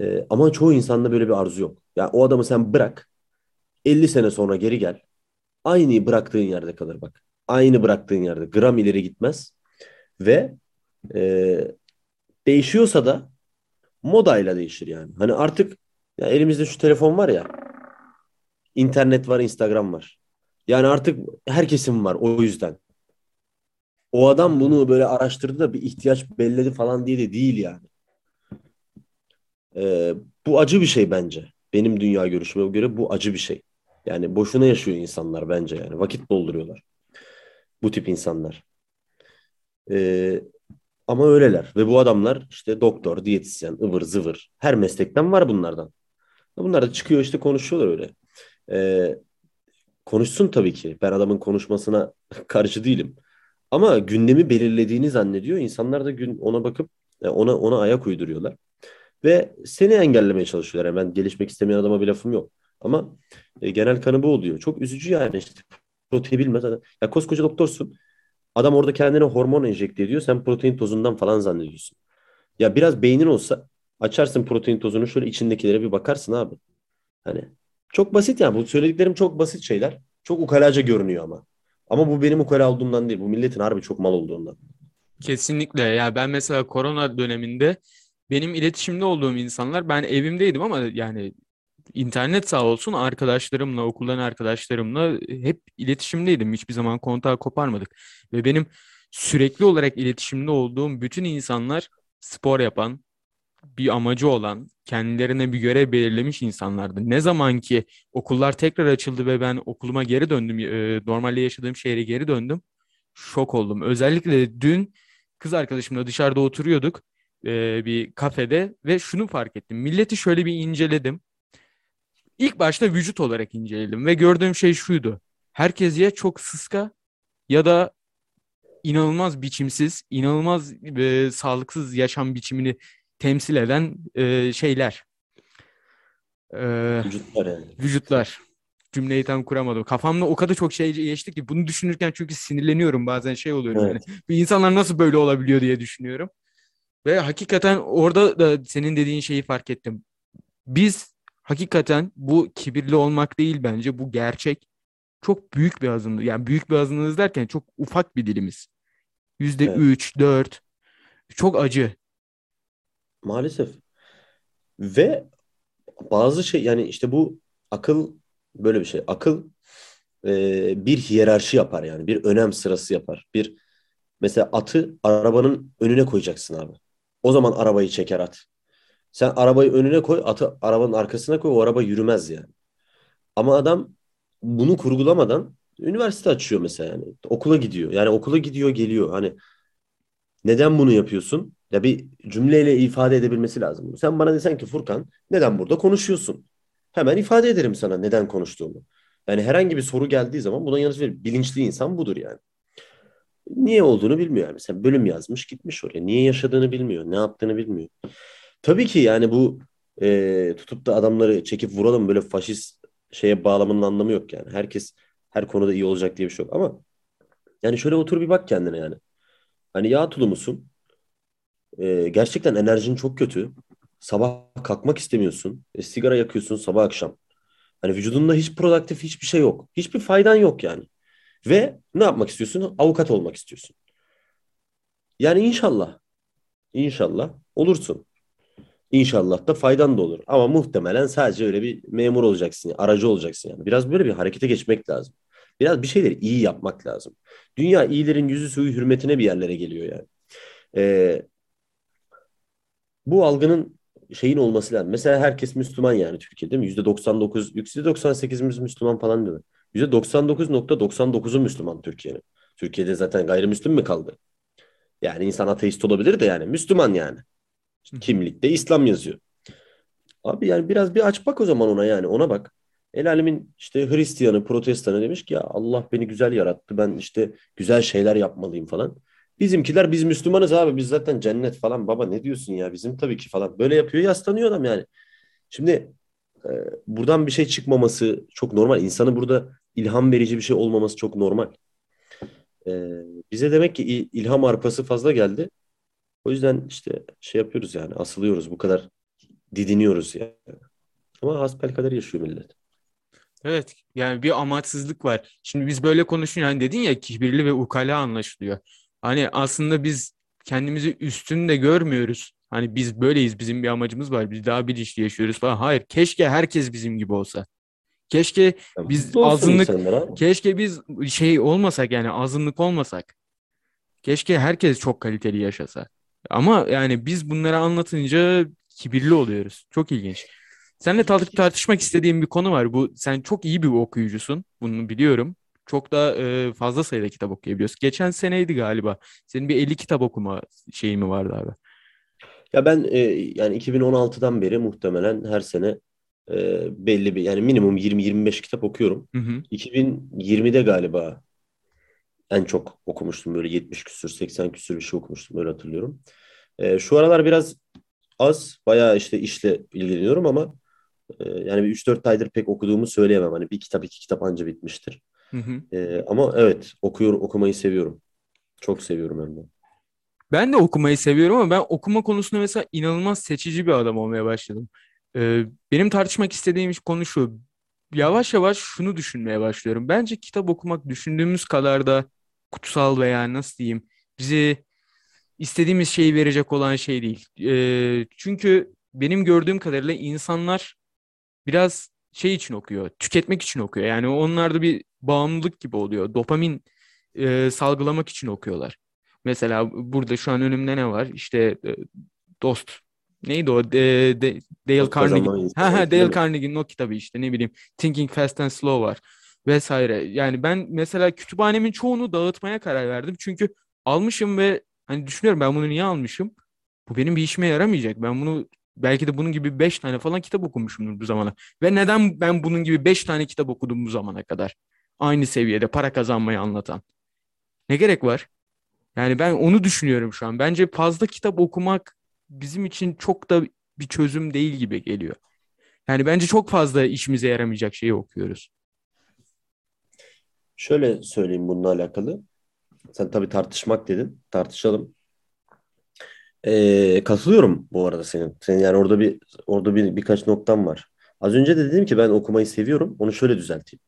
E, ama çoğu insanda böyle bir arzu yok. Yani o adamı sen bırak, 50 sene sonra geri gel. Aynı bıraktığın yerde kalır bak. Aynı bıraktığın yerde. Gram ileri gitmez. Ve e, değişiyorsa da modayla değişir yani. Hani artık ya elimizde şu telefon var ya. internet var, Instagram var. Yani artık herkesin var o yüzden. O adam bunu böyle araştırdı da bir ihtiyaç belledi falan diye de değil yani. Ee, bu acı bir şey bence. Benim dünya görüşüme göre bu acı bir şey. Yani boşuna yaşıyor insanlar bence yani. Vakit dolduruyorlar. Bu tip insanlar. Ee, ama öyleler. Ve bu adamlar işte doktor, diyetisyen, ıvır zıvır. Her meslekten var bunlardan. Bunlar da çıkıyor işte konuşuyorlar öyle. Ee, konuşsun tabii ki. Ben adamın konuşmasına karşı değilim. Ama gündemi belirlediğini zannediyor. İnsanlar da gün ona bakıp e, ona ona ayak uyduruyorlar. Ve seni engellemeye çalışıyorlar. Yani ben gelişmek istemeyen adama bir lafım yok. Ama e, genel kanı bu oluyor. Çok üzücü yani işte protein bilmez. Ya koskoca doktorsun. Adam orada kendine hormon enjekte ediyor. Sen protein tozundan falan zannediyorsun. Ya biraz beynin olsa açarsın protein tozunu şöyle içindekilere bir bakarsın abi. Hani çok basit yani bu söylediklerim çok basit şeyler. Çok ukalaca görünüyor ama. Ama bu benim ukala olduğumdan değil. Bu milletin harbi çok mal olduğundan. Kesinlikle. Ya ben mesela korona döneminde benim iletişimde olduğum insanlar ben evimdeydim ama yani internet sağ olsun arkadaşlarımla, okuldan arkadaşlarımla hep iletişimdeydim. Hiçbir zaman kontağı koparmadık. Ve benim sürekli olarak iletişimde olduğum bütün insanlar spor yapan, bir amacı olan, kendilerine bir görev belirlemiş insanlardı. Ne zaman ki okullar tekrar açıldı ve ben okuluma geri döndüm, e, normalde yaşadığım şehre geri döndüm, şok oldum. Özellikle dün kız arkadaşımla dışarıda oturuyorduk e, bir kafede ve şunu fark ettim. Milleti şöyle bir inceledim. İlk başta vücut olarak inceledim ve gördüğüm şey şuydu. Herkes ya çok sıska ya da inanılmaz biçimsiz, inanılmaz e, sağlıksız yaşam biçimini temsil eden e, şeyler. E, vücutlar yani. Vücutlar. Cümleyi tam kuramadım. Kafamda o kadar çok şey geçti ki bunu düşünürken çünkü sinirleniyorum bazen şey oluyorum evet. yani. Bir insanlar nasıl böyle olabiliyor diye düşünüyorum. Ve hakikaten orada da senin dediğin şeyi fark ettim. Biz hakikaten bu kibirli olmak değil bence bu gerçek. Çok büyük bir azınlık. Yani büyük bir azınlığız derken çok ufak bir dilimiz. Yüzde evet. üç, dört. Çok acı. Maalesef. Ve bazı şey yani işte bu akıl böyle bir şey. Akıl e, bir hiyerarşi yapar yani. Bir önem sırası yapar. Bir mesela atı arabanın önüne koyacaksın abi. O zaman arabayı çeker at. Sen arabayı önüne koy, atı arabanın arkasına koy, o araba yürümez yani. Ama adam bunu kurgulamadan üniversite açıyor mesela yani. Okula gidiyor. Yani okula gidiyor, geliyor. Hani neden bunu yapıyorsun? Ya bir cümleyle ifade edebilmesi lazım. Sen bana desen ki Furkan neden burada konuşuyorsun? Hemen ifade ederim sana neden konuştuğumu. Yani herhangi bir soru geldiği zaman buna yanıt verir. Bilinçli insan budur yani. Niye olduğunu bilmiyor yani. Mesela bölüm yazmış gitmiş oraya. Niye yaşadığını bilmiyor. Ne yaptığını bilmiyor. Tabii ki yani bu e, tutup da adamları çekip vuralım böyle faşist şeye bağlamanın anlamı yok yani. Herkes her konuda iyi olacak diye bir şey yok ama yani şöyle otur bir bak kendine yani. Hani yağ tulumusun. E, gerçekten enerjin çok kötü. Sabah kalkmak istemiyorsun. E, sigara yakıyorsun sabah akşam. Hani vücudunda hiç produktif hiçbir şey yok. Hiçbir faydan yok yani. Ve ne yapmak istiyorsun? Avukat olmak istiyorsun. Yani inşallah. İnşallah olursun. İnşallah da faydan da olur. Ama muhtemelen sadece öyle bir memur olacaksın, aracı olacaksın yani. Biraz böyle bir harekete geçmek lazım. Biraz bir şeyleri iyi yapmak lazım. Dünya iyilerin yüzü suyu hürmetine bir yerlere geliyor yani. Ee, bu algının şeyin olması lazım. Mesela herkes Müslüman yani Türkiye'de mi? %99, %98'imiz Müslüman falan diyor. %99.99'u Müslüman Türkiye'nin. Türkiye'de zaten gayrimüslim mi kaldı? Yani insan ateist olabilir de yani Müslüman yani. Kimlikte İslam yazıyor. Abi yani biraz bir aç bak o zaman ona yani ona bak. El alemin işte Hristiyanı, Protestanı demiş ki ya Allah beni güzel yarattı. Ben işte güzel şeyler yapmalıyım falan. Bizimkiler biz Müslümanız abi biz zaten cennet falan baba ne diyorsun ya bizim tabii ki falan. Böyle yapıyor yaslanıyor adam yani. Şimdi e, buradan bir şey çıkmaması çok normal. İnsanın burada ilham verici bir şey olmaması çok normal. E, bize demek ki il- ilham arpası fazla geldi. O yüzden işte şey yapıyoruz yani asılıyoruz bu kadar didiniyoruz ya. Ama hasbelkader yaşıyor millet. Evet yani bir amaçsızlık var. Şimdi biz böyle konuşunca hani dedin ya kibirli ve ukala anlaşılıyor. Hani aslında biz kendimizi üstün de görmüyoruz. Hani biz böyleyiz bizim bir amacımız var. Biz daha bilinçli yaşıyoruz falan. Hayır keşke herkes bizim gibi olsa. Keşke Biz olsun azınlık- keşke biz şey olmasak yani azınlık olmasak. Keşke herkes çok kaliteli yaşasa. Ama yani biz bunları anlatınca kibirli oluyoruz. Çok ilginç. Seninle tar- tartışmak istediğim bir konu var. Bu sen çok iyi bir okuyucusun. Bunu biliyorum. Çok da e, fazla sayıda kitap okuyabiliyorsun. Geçen seneydi galiba. Senin bir 50 kitap okuma şeyi mi vardı abi? Ya ben e, yani 2016'dan beri muhtemelen her sene e, belli bir yani minimum 20-25 kitap okuyorum. Hı hı. 2020'de galiba en çok okumuştum böyle 70 küsür 80 küsür bir şey okumuştum öyle hatırlıyorum. E, şu aralar biraz az bayağı işte işle ilgileniyorum ama e, yani bir 3-4 aydır pek okuduğumu söyleyemem. Hani bir kitap iki kitap anca bitmiştir. Hı hı. E, ama evet okuyor okumayı seviyorum. Çok seviyorum hem de. Ben de okumayı seviyorum ama ben okuma konusunda mesela inanılmaz seçici bir adam olmaya başladım. Ee, benim tartışmak istediğim konu şu. Yavaş yavaş şunu düşünmeye başlıyorum. Bence kitap okumak düşündüğümüz kadar da kutsal veya nasıl diyeyim bize istediğimiz şeyi verecek olan şey değil. Ee, çünkü benim gördüğüm kadarıyla insanlar biraz şey için okuyor, tüketmek için okuyor. Yani onlarda bir bağımlılık gibi oluyor. Dopamin e, salgılamak için okuyorlar. Mesela burada şu an önümde ne var? İşte e, Dost. Neydi o? De, de- Dale Carnegie. Ha. Dale Carnegie'nin o kitabı işte ne bileyim Thinking Fast and Slow var vesaire. Yani ben mesela kütüphanemin çoğunu dağıtmaya karar verdim. Çünkü almışım ve hani düşünüyorum ben bunu niye almışım? Bu benim bir işime yaramayacak. Ben bunu belki de bunun gibi 5 tane falan kitap okumuşumdur bu zamana. Ve neden ben bunun gibi 5 tane kitap okudum bu zamana kadar? Aynı seviyede para kazanmayı anlatan. Ne gerek var? Yani ben onu düşünüyorum şu an. Bence fazla kitap okumak bizim için çok da bir çözüm değil gibi geliyor. Yani bence çok fazla işimize yaramayacak şeyi okuyoruz. Şöyle söyleyeyim bununla alakalı. Sen tabii tartışmak dedin. Tartışalım. Ee, katılıyorum bu arada senin. Senin yani orada bir orada bir birkaç noktam var. Az önce de dedim ki ben okumayı seviyorum. Onu şöyle düzelteyim.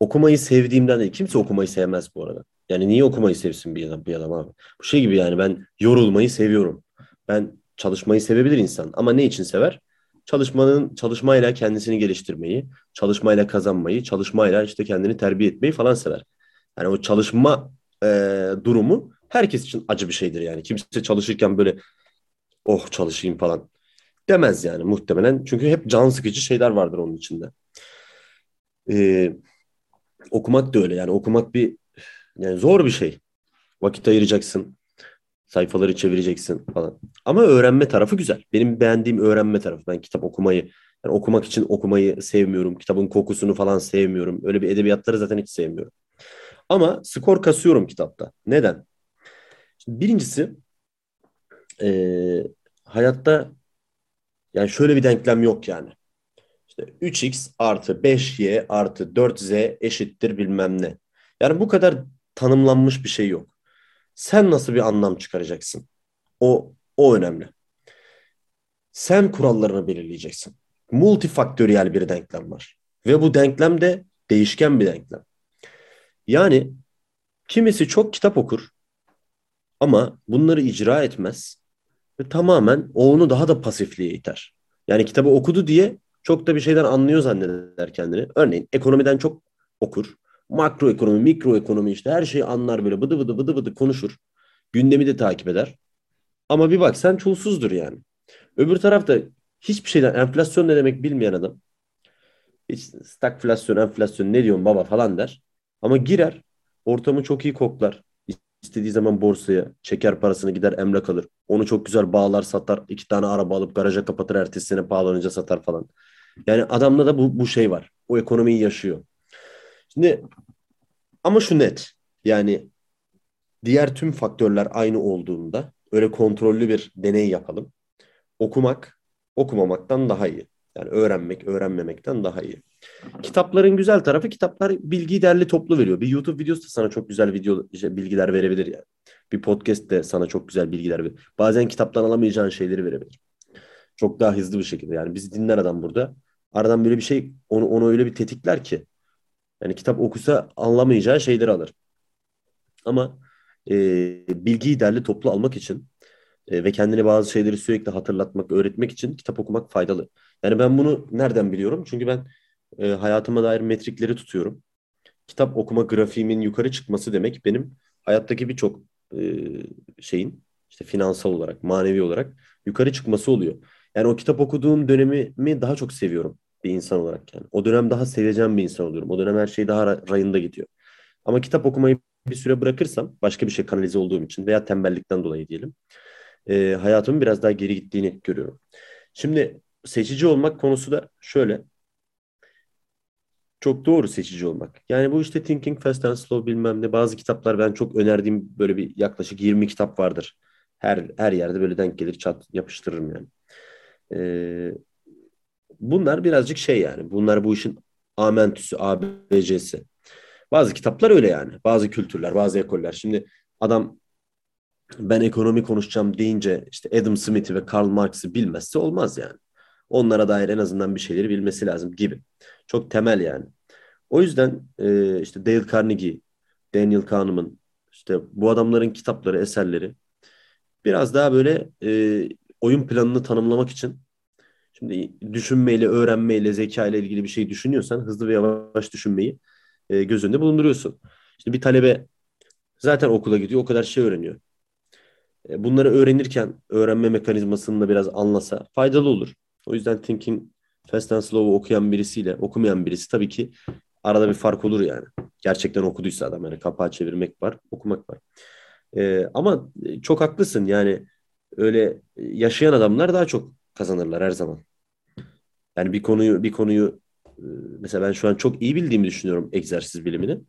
Okumayı sevdiğimden değil. Kimse okumayı sevmez bu arada. Yani niye okumayı sevsin bir adam, bir adam abi? Bu şey gibi yani ben yorulmayı seviyorum. Ben çalışmayı sevebilir insan. Ama ne için sever? Çalışmanın çalışmayla kendisini geliştirmeyi, çalışmayla kazanmayı, çalışmayla işte kendini terbiye etmeyi falan sever. Yani o çalışma e, durumu herkes için acı bir şeydir yani. Kimse çalışırken böyle oh çalışayım falan demez yani muhtemelen. Çünkü hep can sıkıcı şeyler vardır onun içinde. Ee, okumak da öyle yani okumak bir yani zor bir şey. Vakit ayıracaksın. Sayfaları çevireceksin falan. Ama öğrenme tarafı güzel. Benim beğendiğim öğrenme tarafı. Ben kitap okumayı yani okumak için okumayı sevmiyorum. Kitabın kokusunu falan sevmiyorum. Öyle bir edebiyatları zaten hiç sevmiyorum. Ama skor kasıyorum kitapta. Neden? Şimdi birincisi eee, hayatta yani şöyle bir denklem yok yani. İşte 3x artı 5y artı 4z eşittir bilmem ne. Yani bu kadar tanımlanmış bir şey yok. Sen nasıl bir anlam çıkaracaksın? O o önemli. Sen kurallarını belirleyeceksin. Multifaktöriyel bir denklem var. Ve bu denklem de değişken bir denklem. Yani kimisi çok kitap okur ama bunları icra etmez ve tamamen onu daha da pasifliğe iter. Yani kitabı okudu diye çok da bir şeyden anlıyor zanneder kendini. Örneğin ekonomiden çok okur. Makro ekonomi, mikro ekonomi işte her şeyi anlar böyle bıdı bıdı bıdı bıdı konuşur. Gündemi de takip eder. Ama bir bak sen çulsuzdur yani. Öbür tarafta hiçbir şeyden enflasyon ne demek bilmeyen adam. Hiç stagflasyon, enflasyon ne diyorsun baba falan der. Ama girer, ortamı çok iyi koklar. İstediği zaman borsaya çeker parasını gider emlak alır. Onu çok güzel bağlar satar. iki tane araba alıp garaja kapatır ertesi sene pahalanınca satar falan. Yani adamda da bu, bu şey var. O ekonomiyi yaşıyor. Şimdi ama şu net. Yani diğer tüm faktörler aynı olduğunda öyle kontrollü bir deney yapalım. Okumak okumamaktan daha iyi. Yani öğrenmek öğrenmemekten daha iyi. Kitapların güzel tarafı kitaplar bilgiyi derli toplu veriyor. Bir YouTube videosu da sana çok güzel video işte bilgiler verebilir yani. Bir podcast de sana çok güzel bilgiler verir. Bazen kitaptan alamayacağın şeyleri verebilir. Çok daha hızlı bir şekilde. Yani bizi dinler adam burada. Aradan böyle bir şey onu, onu öyle bir tetikler ki. Yani kitap okusa anlamayacağı şeyleri alır. Ama e, bilgiyi derli toplu almak için e, ve kendine bazı şeyleri sürekli hatırlatmak, öğretmek için kitap okumak faydalı. Yani ben bunu nereden biliyorum? Çünkü ben e, hayatıma dair metrikleri tutuyorum. Kitap okuma grafiğimin yukarı çıkması demek benim hayattaki birçok e, şeyin işte finansal olarak, manevi olarak yukarı çıkması oluyor. Yani o kitap okuduğum dönemimi daha çok seviyorum bir insan olarak yani. O dönem daha seveceğim bir insan oluyorum. O dönem her şey daha rayında gidiyor. Ama kitap okumayı bir süre bırakırsam başka bir şey kanalize olduğum için veya tembellikten dolayı diyelim e, hayatımın biraz daha geri gittiğini görüyorum. Şimdi seçici olmak konusu da şöyle. Çok doğru seçici olmak. Yani bu işte Thinking Fast and Slow bilmem ne bazı kitaplar ben çok önerdiğim böyle bir yaklaşık 20 kitap vardır. Her her yerde böyle denk gelir çat yapıştırırım yani. Ee, bunlar birazcık şey yani. Bunlar bu işin amentüsü, ABC'si. Bazı kitaplar öyle yani. Bazı kültürler, bazı ekoller. Şimdi adam ben ekonomi konuşacağım deyince işte Adam Smith'i ve Karl Marx'ı bilmezse olmaz yani. Onlara dair en azından bir şeyleri bilmesi lazım gibi. Çok temel yani. O yüzden e, işte Dale Carnegie, Daniel Kahneman, işte bu adamların kitapları, eserleri biraz daha böyle e, oyun planını tanımlamak için şimdi düşünmeyle, öğrenmeyle, zeka ile ilgili bir şey düşünüyorsan hızlı ve yavaş düşünmeyi e, göz önünde bulunduruyorsun. İşte bir talebe zaten okula gidiyor, o kadar şey öğreniyor. E, bunları öğrenirken öğrenme mekanizmasını da biraz anlasa faydalı olur. O yüzden Thinking Fast and Slow'u okuyan birisiyle okumayan birisi tabii ki arada bir fark olur yani. Gerçekten okuduysa adam yani kapağı çevirmek var, okumak var. Ee, ama çok haklısın yani öyle yaşayan adamlar daha çok kazanırlar her zaman. Yani bir konuyu bir konuyu e, mesela ben şu an çok iyi bildiğimi düşünüyorum egzersiz bilimini.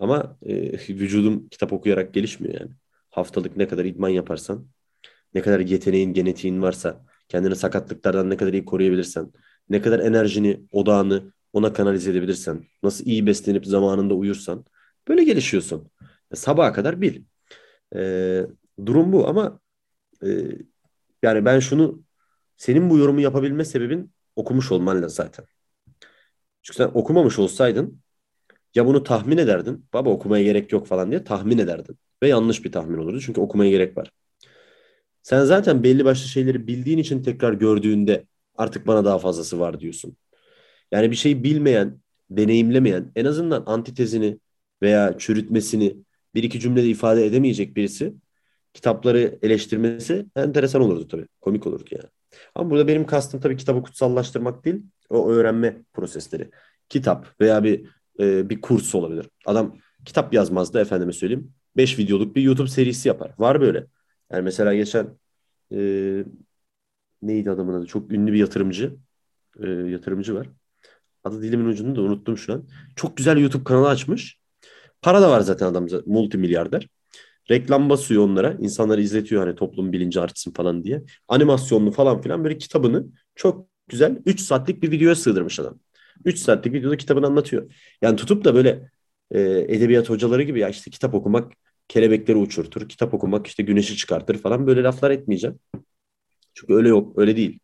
Ama e, vücudum kitap okuyarak gelişmiyor yani. Haftalık ne kadar idman yaparsan, ne kadar yeteneğin, genetiğin varsa, kendini sakatlıklardan ne kadar iyi koruyabilirsen, ne kadar enerjini, odağını ona kanalize edebilirsen, nasıl iyi beslenip zamanında uyursan böyle gelişiyorsun. E, sabaha kadar bil. E, durum bu ama e, yani ben şunu senin bu yorumu yapabilme sebebin okumuş olman zaten. Çünkü sen okumamış olsaydın ya bunu tahmin ederdin. Baba okumaya gerek yok falan diye tahmin ederdin. Ve yanlış bir tahmin olurdu. Çünkü okumaya gerek var. Sen zaten belli başlı şeyleri bildiğin için tekrar gördüğünde artık bana daha fazlası var diyorsun. Yani bir şeyi bilmeyen, deneyimlemeyen, en azından antitezini veya çürütmesini bir iki cümlede ifade edemeyecek birisi kitapları eleştirmesi enteresan olurdu tabii. Komik olurdu yani. Ama burada benim kastım tabii kitabı kutsallaştırmak değil, o öğrenme prosesleri. Kitap veya bir e, bir kurs olabilir. Adam kitap yazmaz da efendime söyleyeyim. 5 videoluk bir YouTube serisi yapar. Var böyle. Yani mesela geçen e, neydi adamın adı? Çok ünlü bir yatırımcı. E, yatırımcı var. Adı dilimin ucunu da unuttum şu an. Çok güzel YouTube kanalı açmış. Para da var zaten adam multimilyarder. Reklam basıyor onlara. İnsanları izletiyor hani toplum bilinci artsın falan diye. Animasyonlu falan filan böyle kitabını çok güzel 3 saatlik bir videoya sığdırmış adam. 3 saatlik videoda kitabını anlatıyor. Yani tutup da böyle e, edebiyat hocaları gibi ya işte kitap okumak kelebekleri uçurtur, kitap okumak işte güneşi çıkartır falan böyle laflar etmeyeceğim. Çünkü öyle yok, öyle değil.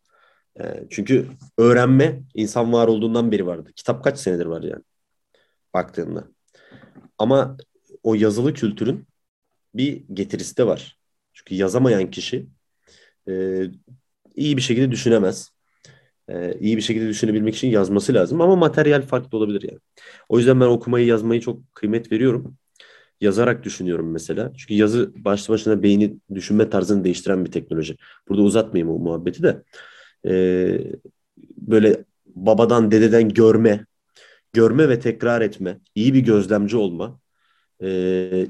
E, çünkü öğrenme insan var olduğundan beri vardı. Kitap kaç senedir var yani baktığında. Ama o yazılı kültürün bir getirisi de var. Çünkü yazamayan kişi e, iyi bir şekilde düşünemez e, iyi bir şekilde düşünebilmek için yazması lazım. Ama materyal farklı olabilir yani. O yüzden ben okumayı yazmayı çok kıymet veriyorum. Yazarak düşünüyorum mesela. Çünkü yazı başlı başına beyni düşünme tarzını değiştiren bir teknoloji. Burada uzatmayayım o muhabbeti de. E, böyle babadan dededen görme, görme ve tekrar etme, iyi bir gözlemci olma e,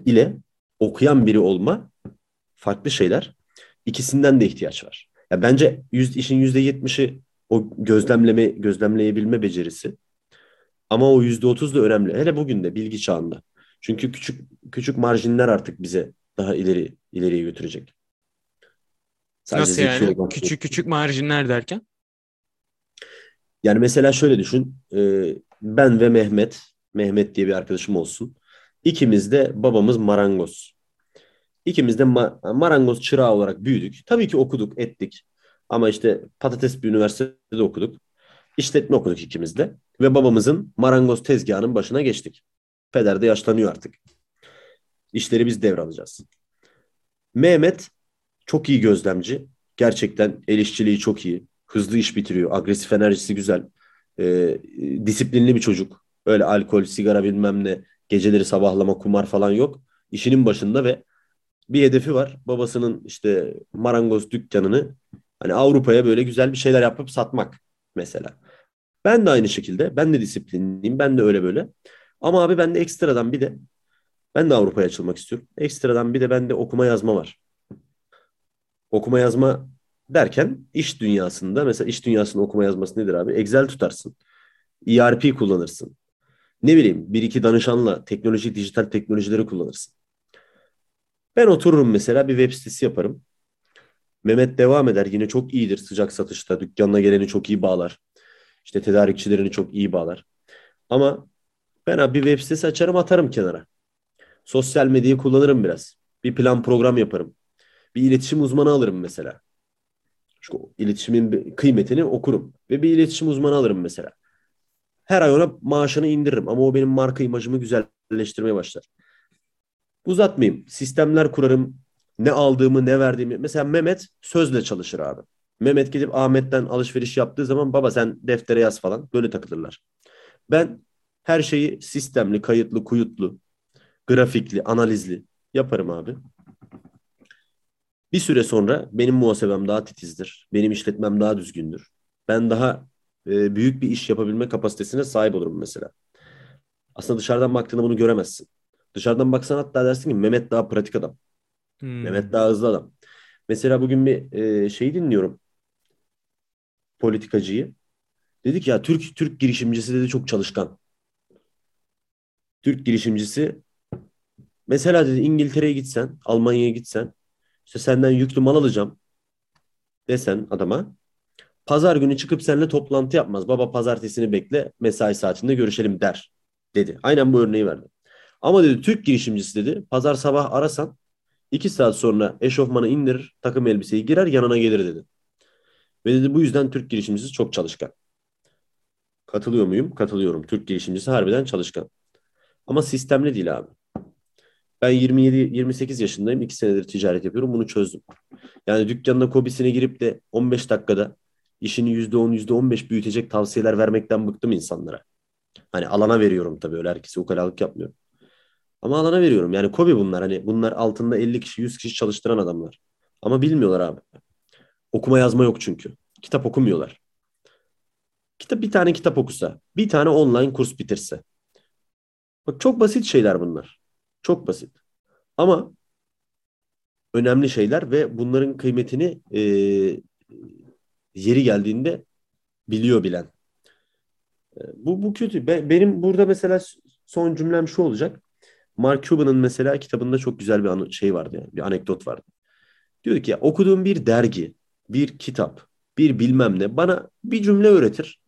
ile okuyan biri olma farklı şeyler. İkisinden de ihtiyaç var. Ya bence yüz, işin yüzde yetmişi o gözlemleme gözlemleyebilme becerisi. Ama o yüzde otuz da önemli. Hele bugün de bilgi çağında. Çünkü küçük küçük marjinler artık bize daha ileri ileriye götürecek. Sadece Nasıl yani? olmak Küçük küçük marjinler derken? Yani mesela şöyle düşün. e, ben ve Mehmet, Mehmet diye bir arkadaşım olsun. İkimiz de babamız marangoz. İkimiz de ma- marangoz çırağı olarak büyüdük. Tabii ki okuduk, ettik. Ama işte patates bir üniversitede okuduk. İşletme okuduk ikimiz de. Ve babamızın marangoz tezgahının başına geçtik. Peder de yaşlanıyor artık. İşleri biz devralacağız. Mehmet çok iyi gözlemci. Gerçekten el işçiliği çok iyi. Hızlı iş bitiriyor. Agresif enerjisi güzel. Ee, disiplinli bir çocuk. Öyle alkol, sigara bilmem ne, geceleri sabahlama, kumar falan yok. İşinin başında ve bir hedefi var. Babasının işte marangoz dükkanını hani Avrupa'ya böyle güzel bir şeyler yapıp satmak mesela. Ben de aynı şekilde. Ben de disiplinliyim. Ben de öyle böyle. Ama abi ben de ekstradan bir de ben de Avrupa'ya açılmak istiyorum. Ekstradan bir de bende okuma yazma var. Okuma yazma derken iş dünyasında mesela iş dünyasının okuma yazması nedir abi? Excel tutarsın. ERP kullanırsın. Ne bileyim bir iki danışanla teknoloji, dijital teknolojileri kullanırsın. Ben otururum mesela bir web sitesi yaparım. Mehmet devam eder. Yine çok iyidir sıcak satışta. Dükkanına geleni çok iyi bağlar. İşte tedarikçilerini çok iyi bağlar. Ama ben abi bir web sitesi açarım atarım kenara. Sosyal medyayı kullanırım biraz. Bir plan program yaparım. Bir iletişim uzmanı alırım mesela. Şu iletişimin kıymetini okurum. Ve bir iletişim uzmanı alırım mesela. Her ay ona maaşını indiririm. Ama o benim marka imajımı güzelleştirmeye başlar. Uzatmayayım. Sistemler kurarım. Ne aldığımı, ne verdiğimi. Mesela Mehmet sözle çalışır abi. Mehmet gidip Ahmet'ten alışveriş yaptığı zaman baba sen deftere yaz falan. Böyle takılırlar. Ben her şeyi sistemli, kayıtlı, kuyutlu, grafikli, analizli yaparım abi. Bir süre sonra benim muhasebem daha titizdir. Benim işletmem daha düzgündür. Ben daha e, büyük bir iş yapabilme kapasitesine sahip olurum mesela. Aslında dışarıdan baktığında bunu göremezsin. Dışarıdan baksan hatta dersin ki Mehmet daha pratik adam. Hmm. Mehmet daha hızlı adam. Mesela bugün bir e, şey dinliyorum. Politikacıyı. Dedik ya Türk Türk girişimcisi dedi çok çalışkan. Türk girişimcisi mesela dedi İngiltere'ye gitsen, Almanya'ya gitsen işte senden yüklü mal alacağım desen adama pazar günü çıkıp seninle toplantı yapmaz. Baba pazartesini bekle mesai saatinde görüşelim der dedi. Aynen bu örneği verdi. Ama dedi Türk girişimcisi dedi pazar sabah arasan iki saat sonra eşofmanı indirir takım elbiseyi girer yanına gelir dedi. Ve dedi bu yüzden Türk girişimcisi çok çalışkan. Katılıyor muyum? Katılıyorum. Türk girişimcisi harbiden çalışkan. Ama sistemli değil abi. Ben 27-28 yaşındayım. 2 senedir ticaret yapıyorum. Bunu çözdüm. Yani dükkanına kobisine girip de 15 dakikada işini %10, %15 büyütecek tavsiyeler vermekten bıktım insanlara. Hani alana veriyorum tabii öyle herkese ukalalık yapmıyorum. Ama alana veriyorum. Yani kobi bunlar. Hani bunlar altında 50 kişi, 100 kişi çalıştıran adamlar. Ama bilmiyorlar abi. Okuma yazma yok çünkü. Kitap okumuyorlar. Kitap bir tane kitap okusa, bir tane online kurs bitirse. Bak çok basit şeyler bunlar. Çok basit. Ama önemli şeyler ve bunların kıymetini e, yeri geldiğinde biliyor bilen. E, bu, bu kötü. Be- benim burada mesela son cümlem şu olacak. Mark Cuban'ın mesela kitabında çok güzel bir anı, şey vardı yani, bir anekdot vardı. Diyor ki ya okuduğum bir dergi, bir kitap, bir bilmem ne bana bir cümle öğretir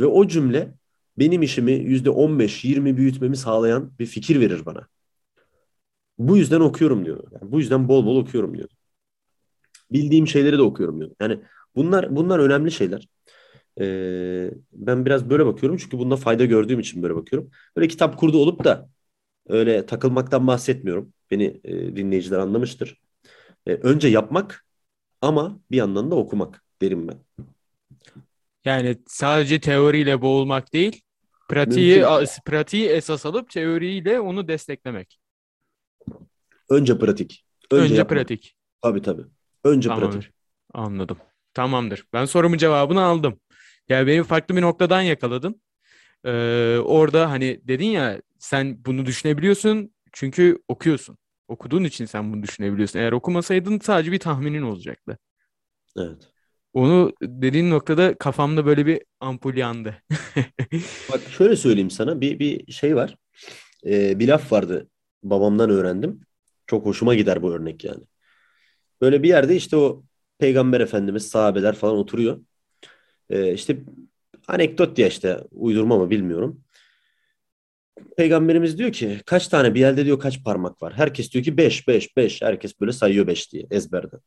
ve o cümle benim işimi yüzde 15-20 büyütmemi sağlayan bir fikir verir bana. Bu yüzden okuyorum diyor. Yani bu yüzden bol bol okuyorum diyor. Bildiğim şeyleri de okuyorum diyor. Yani bunlar bunlar önemli şeyler. Ee, ben biraz böyle bakıyorum çünkü bunda fayda gördüğüm için böyle bakıyorum. Böyle kitap kurdu olup da öyle takılmaktan bahsetmiyorum. Beni e, dinleyiciler anlamıştır. E, önce yapmak ama bir yandan da okumak derim ben. Yani sadece teoriyle boğulmak değil, pratiği Mümkün. pratiği esas alıp teoriyle onu desteklemek. Önce pratik. Önce, Önce yapmak. pratik. Tabii tabii. Önce pratik. Tamamdır. Anladım. Tamamdır. Ben sorumun cevabını aldım. Yani beni farklı bir noktadan yakaladın. Ee, orada hani dedin ya sen bunu düşünebiliyorsun çünkü okuyorsun. Okuduğun için sen bunu düşünebiliyorsun. Eğer okumasaydın sadece bir tahminin olacaktı. Evet. Onu dediğin noktada kafamda böyle bir ampul yandı. Bak şöyle söyleyeyim sana bir bir şey var. Ee, bir laf vardı. Babamdan öğrendim. Çok hoşuma gider bu örnek yani. Böyle bir yerde işte o Peygamber Efendimiz, sahabeler falan oturuyor. Ee, işte anekdot diye işte uydurma mı bilmiyorum. Peygamberimiz diyor ki kaç tane bir elde diyor kaç parmak var. Herkes diyor ki 5 5 5. Herkes böyle sayıyor 5 diye ezberden.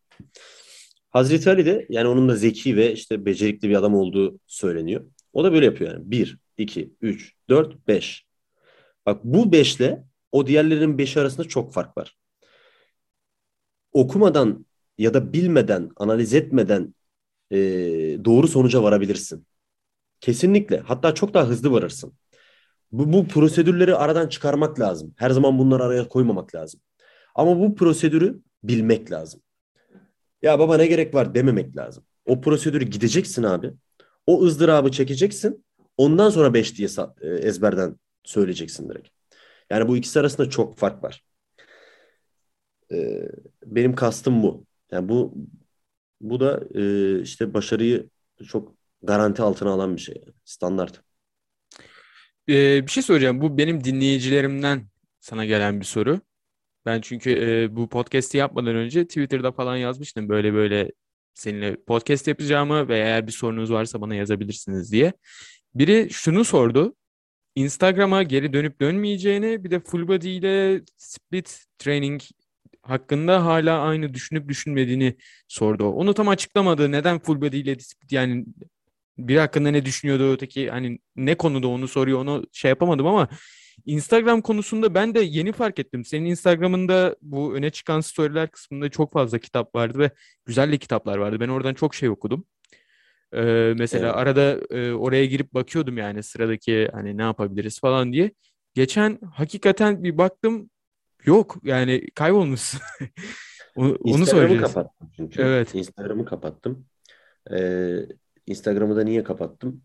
Hazreti Ali de yani onun da zeki ve işte becerikli bir adam olduğu söyleniyor. O da böyle yapıyor yani. 1, 2, 3, 4, 5. Bak bu 5 ile o diğerlerinin 5'i arasında çok fark var. Okumadan ya da bilmeden, analiz etmeden e, doğru sonuca varabilirsin. Kesinlikle. Hatta çok daha hızlı varırsın. Bu, bu prosedürleri aradan çıkarmak lazım. Her zaman bunları araya koymamak lazım. Ama bu prosedürü bilmek lazım. Ya baba ne gerek var dememek lazım. O prosedürü gideceksin abi. O ızdırabı çekeceksin. Ondan sonra 5 diye e, ezberden söyleyeceksin direkt. Yani bu ikisi arasında çok fark var. Ee, benim kastım bu. Yani bu bu da e, işte başarıyı çok garanti altına alan bir şey. yani. Standart. Ee, bir şey soracağım. Bu benim dinleyicilerimden sana gelen bir soru. Ben çünkü e, bu podcast'i yapmadan önce Twitter'da falan yazmıştım böyle böyle seninle podcast yapacağımı ve eğer bir sorunuz varsa bana yazabilirsiniz diye. Biri şunu sordu. Instagram'a geri dönüp dönmeyeceğini bir de full body ile split training hakkında hala aynı düşünüp düşünmediğini sordu. Onu tam açıklamadı. Neden full body ile yani bir hakkında ne düşünüyordu öteki hani ne konuda onu soruyor onu şey yapamadım ama Instagram konusunda ben de yeni fark ettim. Senin Instagram'ında bu öne çıkan storyler kısmında çok fazla kitap vardı ve güzel de kitaplar vardı. Ben oradan çok şey okudum. Ee, mesela Evet. arada e, oraya girip bakıyordum yani sıradaki hani ne yapabiliriz falan diye. Geçen hakikaten bir baktım yok yani kaybolmuşsun. Onu, onu Instagram'ı söyleyeceğiz. kapattım çünkü. Evet. Instagram'ı kapattım. Ee, Instagram'ı da niye kapattım?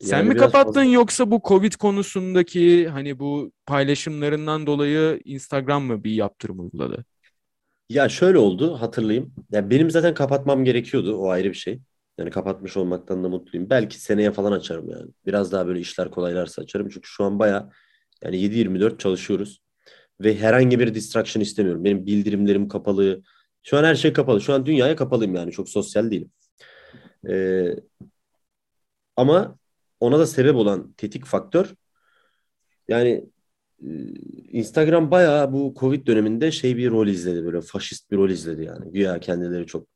Sen Yani mi kapattın fazla- yoksa bu Covid konusundaki hani bu paylaşımlarından dolayı Instagram mı bir yaptırım uyguladı? Ya şöyle oldu hatırlayayım. Ya benim zaten kapatmam gerekiyordu. O ayrı bir şey. Yani kapatmış olmaktan da mutluyum. Belki seneye falan açarım yani. Biraz daha böyle işler kolaylarsa açarım. Çünkü şu an baya yani 7-24 çalışıyoruz. Ve herhangi bir distraction istemiyorum. Benim bildirimlerim kapalı. Şu an her şey kapalı. Şu an dünyaya kapalıyım yani. Çok sosyal değilim. Ee, ama ona da sebep olan tetik faktör yani e, Instagram bayağı bu Covid döneminde şey bir rol izledi böyle faşist bir rol izledi yani. Güya kendileri çok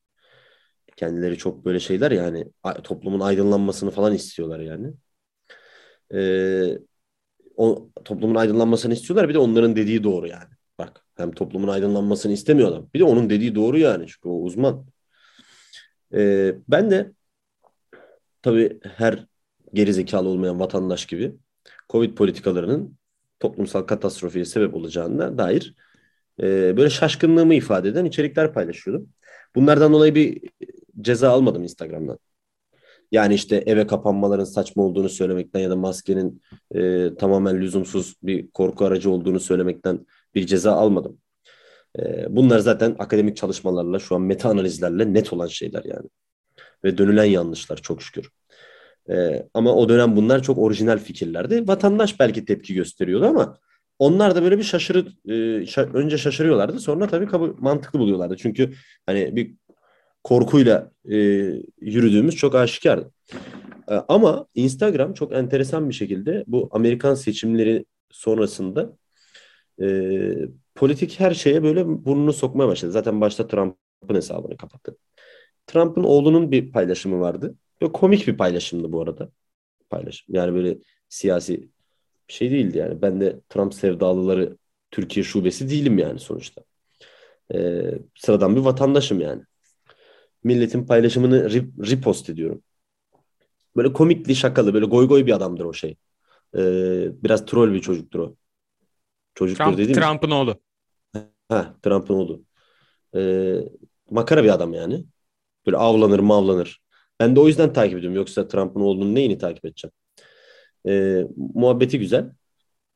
kendileri çok böyle şeyler yani toplumun aydınlanmasını falan istiyorlar yani. Ee, o toplumun aydınlanmasını istiyorlar bir de onların dediği doğru yani. Bak hem toplumun aydınlanmasını istemiyor adam. Bir de onun dediği doğru yani çünkü o uzman. Ee, ben de tabii her gerizekalı olmayan vatandaş gibi Covid politikalarının toplumsal katastrofiye sebep olacağına dair e, böyle şaşkınlığımı ifade eden içerikler paylaşıyordum. Bunlardan dolayı bir ceza almadım Instagram'dan. Yani işte eve kapanmaların saçma olduğunu söylemekten ya da maskenin e, tamamen lüzumsuz bir korku aracı olduğunu söylemekten bir ceza almadım. E, bunlar zaten akademik çalışmalarla şu an meta analizlerle net olan şeyler yani. Ve dönülen yanlışlar çok şükür. Ee, ama o dönem bunlar çok orijinal fikirlerdi. Vatandaş belki tepki gösteriyordu ama onlar da böyle bir şaşırı e, şa- önce şaşırıyorlardı. Sonra tabii kabul, mantıklı buluyorlardı. Çünkü hani bir korkuyla e, yürüdüğümüz çok aşikardı. E, ama Instagram çok enteresan bir şekilde bu Amerikan seçimleri sonrasında e, politik her şeye böyle burnunu sokmaya başladı. Zaten başta Trump'ın hesabını kapattı. Trump'ın oğlunun bir paylaşımı vardı. Böyle komik bir paylaşımdı bu arada. Paylaşım. Yani böyle siyasi bir şey değildi yani. Ben de Trump sevdalıları Türkiye şubesi değilim yani sonuçta. Ee, sıradan bir vatandaşım yani. Milletin paylaşımını re- repost ediyorum. Böyle komikli şakalı böyle goy goy bir adamdır o şey. Ee, biraz troll bir çocuktur o. Çocuktur Trump, dediğim Trump'ın oğlu. Ha, Trump'ın oğlu. Ee, makara bir adam yani. Böyle avlanır mavlanır. Ben de o yüzden takip ediyorum. Yoksa Trump'ın oğlunun neyini takip edeceğim? Ee, muhabbeti güzel.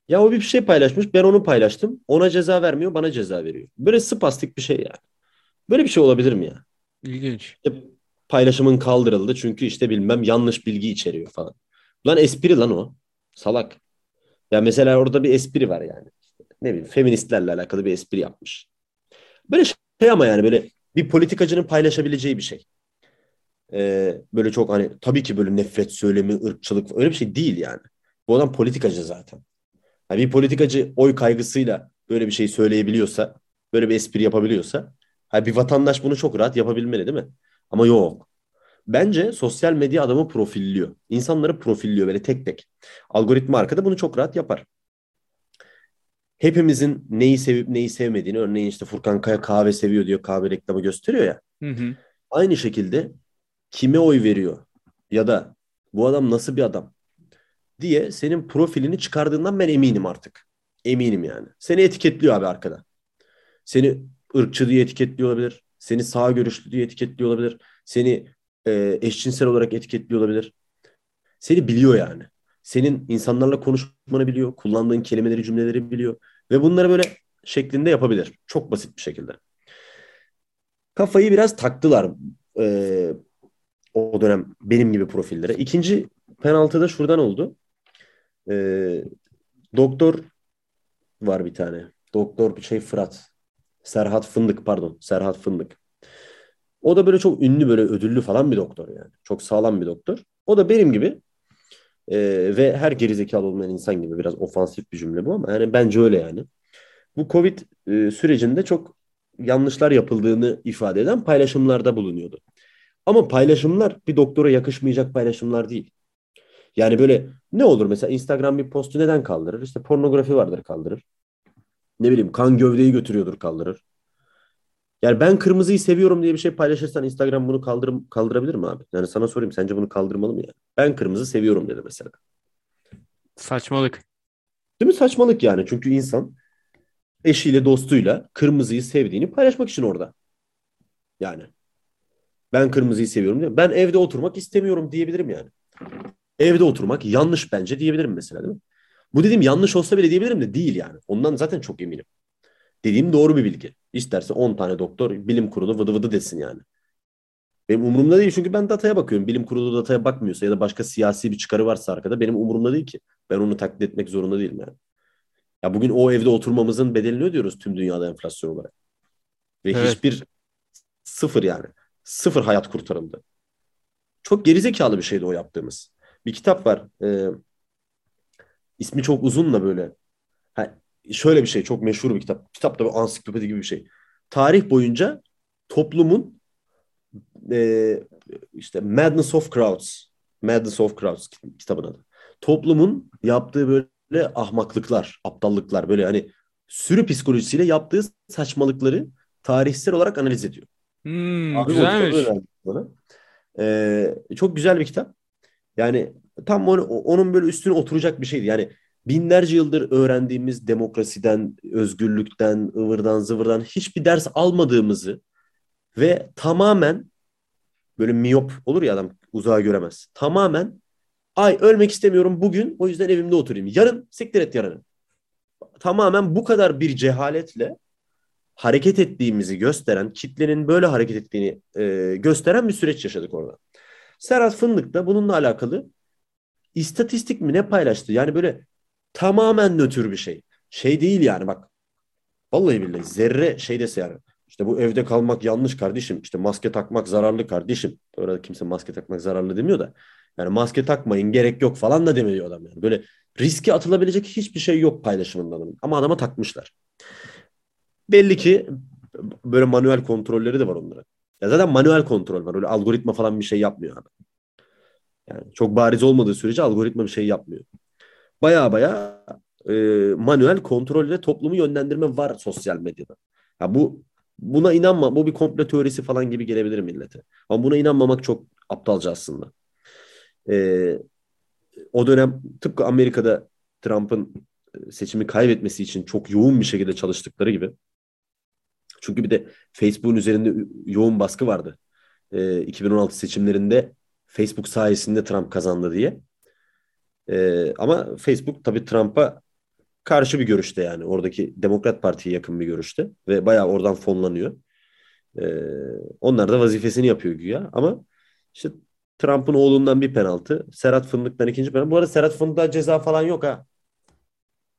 Ya o bir şey paylaşmış. Ben onu paylaştım. Ona ceza vermiyor. Bana ceza veriyor. Böyle spastik bir şey yani. Böyle bir şey olabilir mi ya? İlginç. İşte paylaşımın kaldırıldı. Çünkü işte bilmem yanlış bilgi içeriyor falan. Lan espri lan o. Salak. Ya mesela orada bir espri var yani. Ne bileyim feministlerle alakalı bir espri yapmış. Böyle şey ama yani böyle bir politikacının paylaşabileceği bir şey. Ee, böyle çok hani tabii ki böyle nefret söylemi, ırkçılık öyle bir şey değil yani. Bu adam politikacı zaten. Yani bir politikacı oy kaygısıyla böyle bir şey söyleyebiliyorsa, böyle bir espri yapabiliyorsa, hani bir vatandaş bunu çok rahat yapabilmeli değil mi? Ama yok. Bence sosyal medya adamı profilliyor. İnsanları profilliyor böyle tek tek. Algoritma arkada bunu çok rahat yapar. Hepimizin neyi sevip neyi sevmediğini, örneğin işte Furkan Kaya kahve seviyor diyor, kahve reklamı gösteriyor ya. Hı hı. Aynı şekilde kime oy veriyor ya da bu adam nasıl bir adam diye senin profilini çıkardığından ben eminim artık. Eminim yani. Seni etiketliyor abi arkada. Seni ırkçı diye etiketliyor olabilir. Seni sağ görüşlü diye etiketliyor olabilir. Seni e, eşcinsel olarak etiketliyor olabilir. Seni biliyor yani. Senin insanlarla konuşmanı biliyor. Kullandığın kelimeleri, cümleleri biliyor. Ve bunları böyle şeklinde yapabilir. Çok basit bir şekilde. Kafayı biraz taktılar e, o dönem benim gibi profillere. İkinci penaltı da şuradan oldu. E, doktor var bir tane. Doktor bir şey Fırat. Serhat Fındık pardon. Serhat Fındık. O da böyle çok ünlü böyle ödüllü falan bir doktor yani. Çok sağlam bir doktor. O da benim gibi e, ve her gerizekalı olmayan insan gibi biraz ofansif bir cümle bu ama yani bence öyle yani. Bu Covid e, sürecinde çok yanlışlar yapıldığını ifade eden paylaşımlarda bulunuyordu. Ama paylaşımlar bir doktora yakışmayacak paylaşımlar değil. Yani böyle ne olur mesela Instagram bir postu neden kaldırır? İşte pornografi vardır kaldırır. Ne bileyim kan gövdeyi götürüyordur kaldırır. Yani ben kırmızıyı seviyorum diye bir şey paylaşırsan Instagram bunu kaldır kaldırabilir mi abi? Yani sana sorayım sence bunu kaldırmalı mı ya? Ben kırmızı seviyorum dedi mesela. Saçmalık. Değil mi? Saçmalık yani. Çünkü insan eşiyle dostuyla kırmızıyı sevdiğini paylaşmak için orada. Yani ben kırmızıyı seviyorum diye. Ben evde oturmak istemiyorum diyebilirim yani. Evde oturmak yanlış bence diyebilirim mesela değil mi? Bu dediğim yanlış olsa bile diyebilirim de değil yani. Ondan zaten çok eminim. Dediğim doğru bir bilgi. İsterse 10 tane doktor bilim kurulu vıdı vıdı desin yani. Benim umurumda değil çünkü ben dataya bakıyorum. Bilim kurulu dataya bakmıyorsa ya da başka siyasi bir çıkarı varsa arkada benim umurumda değil ki. Ben onu taklit etmek zorunda değilim yani. Ya bugün o evde oturmamızın bedelini ödüyoruz tüm dünyada enflasyon olarak. Ve Evet. hiçbir sıfır yani. Sıfır hayat kurtarıldı. Çok gerizekalı bir şeydi o yaptığımız. Bir kitap var. E, ismi çok uzun da böyle. Ha, şöyle bir şey çok meşhur bir kitap. Kitap da bir ansiklopedi gibi bir şey. Tarih boyunca toplumun e, işte Madness of Crowds. Madness of Crowds kitabın adı. Toplumun yaptığı böyle ahmaklıklar, aptallıklar böyle hani sürü psikolojisiyle yaptığı saçmalıkları tarihsel olarak analiz ediyor. Hmm, Abi güzelmiş. Ee, çok güzel bir kitap. Yani tam onu, onun böyle üstüne oturacak bir şeydi. Yani binlerce yıldır öğrendiğimiz demokrasiden, özgürlükten, ıvırdan zıvırdan hiçbir ders almadığımızı ve tamamen böyle miyop olur ya adam uzağa göremez. Tamamen ay ölmek istemiyorum bugün o yüzden evimde oturayım. Yarın siktir et yarını. Tamamen bu kadar bir cehaletle hareket ettiğimizi gösteren, kitlenin böyle hareket ettiğini e, gösteren bir süreç yaşadık orada. Serhat Fındık da bununla alakalı istatistik mi ne paylaştı? Yani böyle tamamen nötr bir şey. Şey değil yani bak. Vallahi billahi zerre şey dese yani. İşte bu evde kalmak yanlış kardeşim. İşte maske takmak zararlı kardeşim. Orada kimse maske takmak zararlı demiyor da. Yani maske takmayın gerek yok falan da demiyor adam yani. Böyle riske atılabilecek hiçbir şey yok paylaşımında adamın. Ama adama takmışlar. Belli ki böyle manuel kontrolleri de var onlara. Ya zaten manuel kontrol var. Öyle algoritma falan bir şey yapmıyor abi. Yani çok bariz olmadığı sürece algoritma bir şey yapmıyor. Baya baya e, manuel kontrolle toplumu yönlendirme var sosyal medyada. Ya bu buna inanma. Bu bir komplo teorisi falan gibi gelebilir millete. Ama buna inanmamak çok aptalca aslında. E, o dönem tıpkı Amerika'da Trump'ın e, seçimi kaybetmesi için çok yoğun bir şekilde çalıştıkları gibi. Çünkü bir de Facebook'un üzerinde yoğun baskı vardı. E, 2016 seçimlerinde Facebook sayesinde Trump kazandı diye. E, ama Facebook tabii Trump'a karşı bir görüşte yani. Oradaki Demokrat Parti'ye yakın bir görüşte. Ve bayağı oradan fonlanıyor. E, onlar da vazifesini yapıyor güya. Ama işte Trump'ın oğlundan bir penaltı. Serhat Fındık'tan ikinci penaltı. Bu arada Serhat Fındık'tan ceza falan yok ha.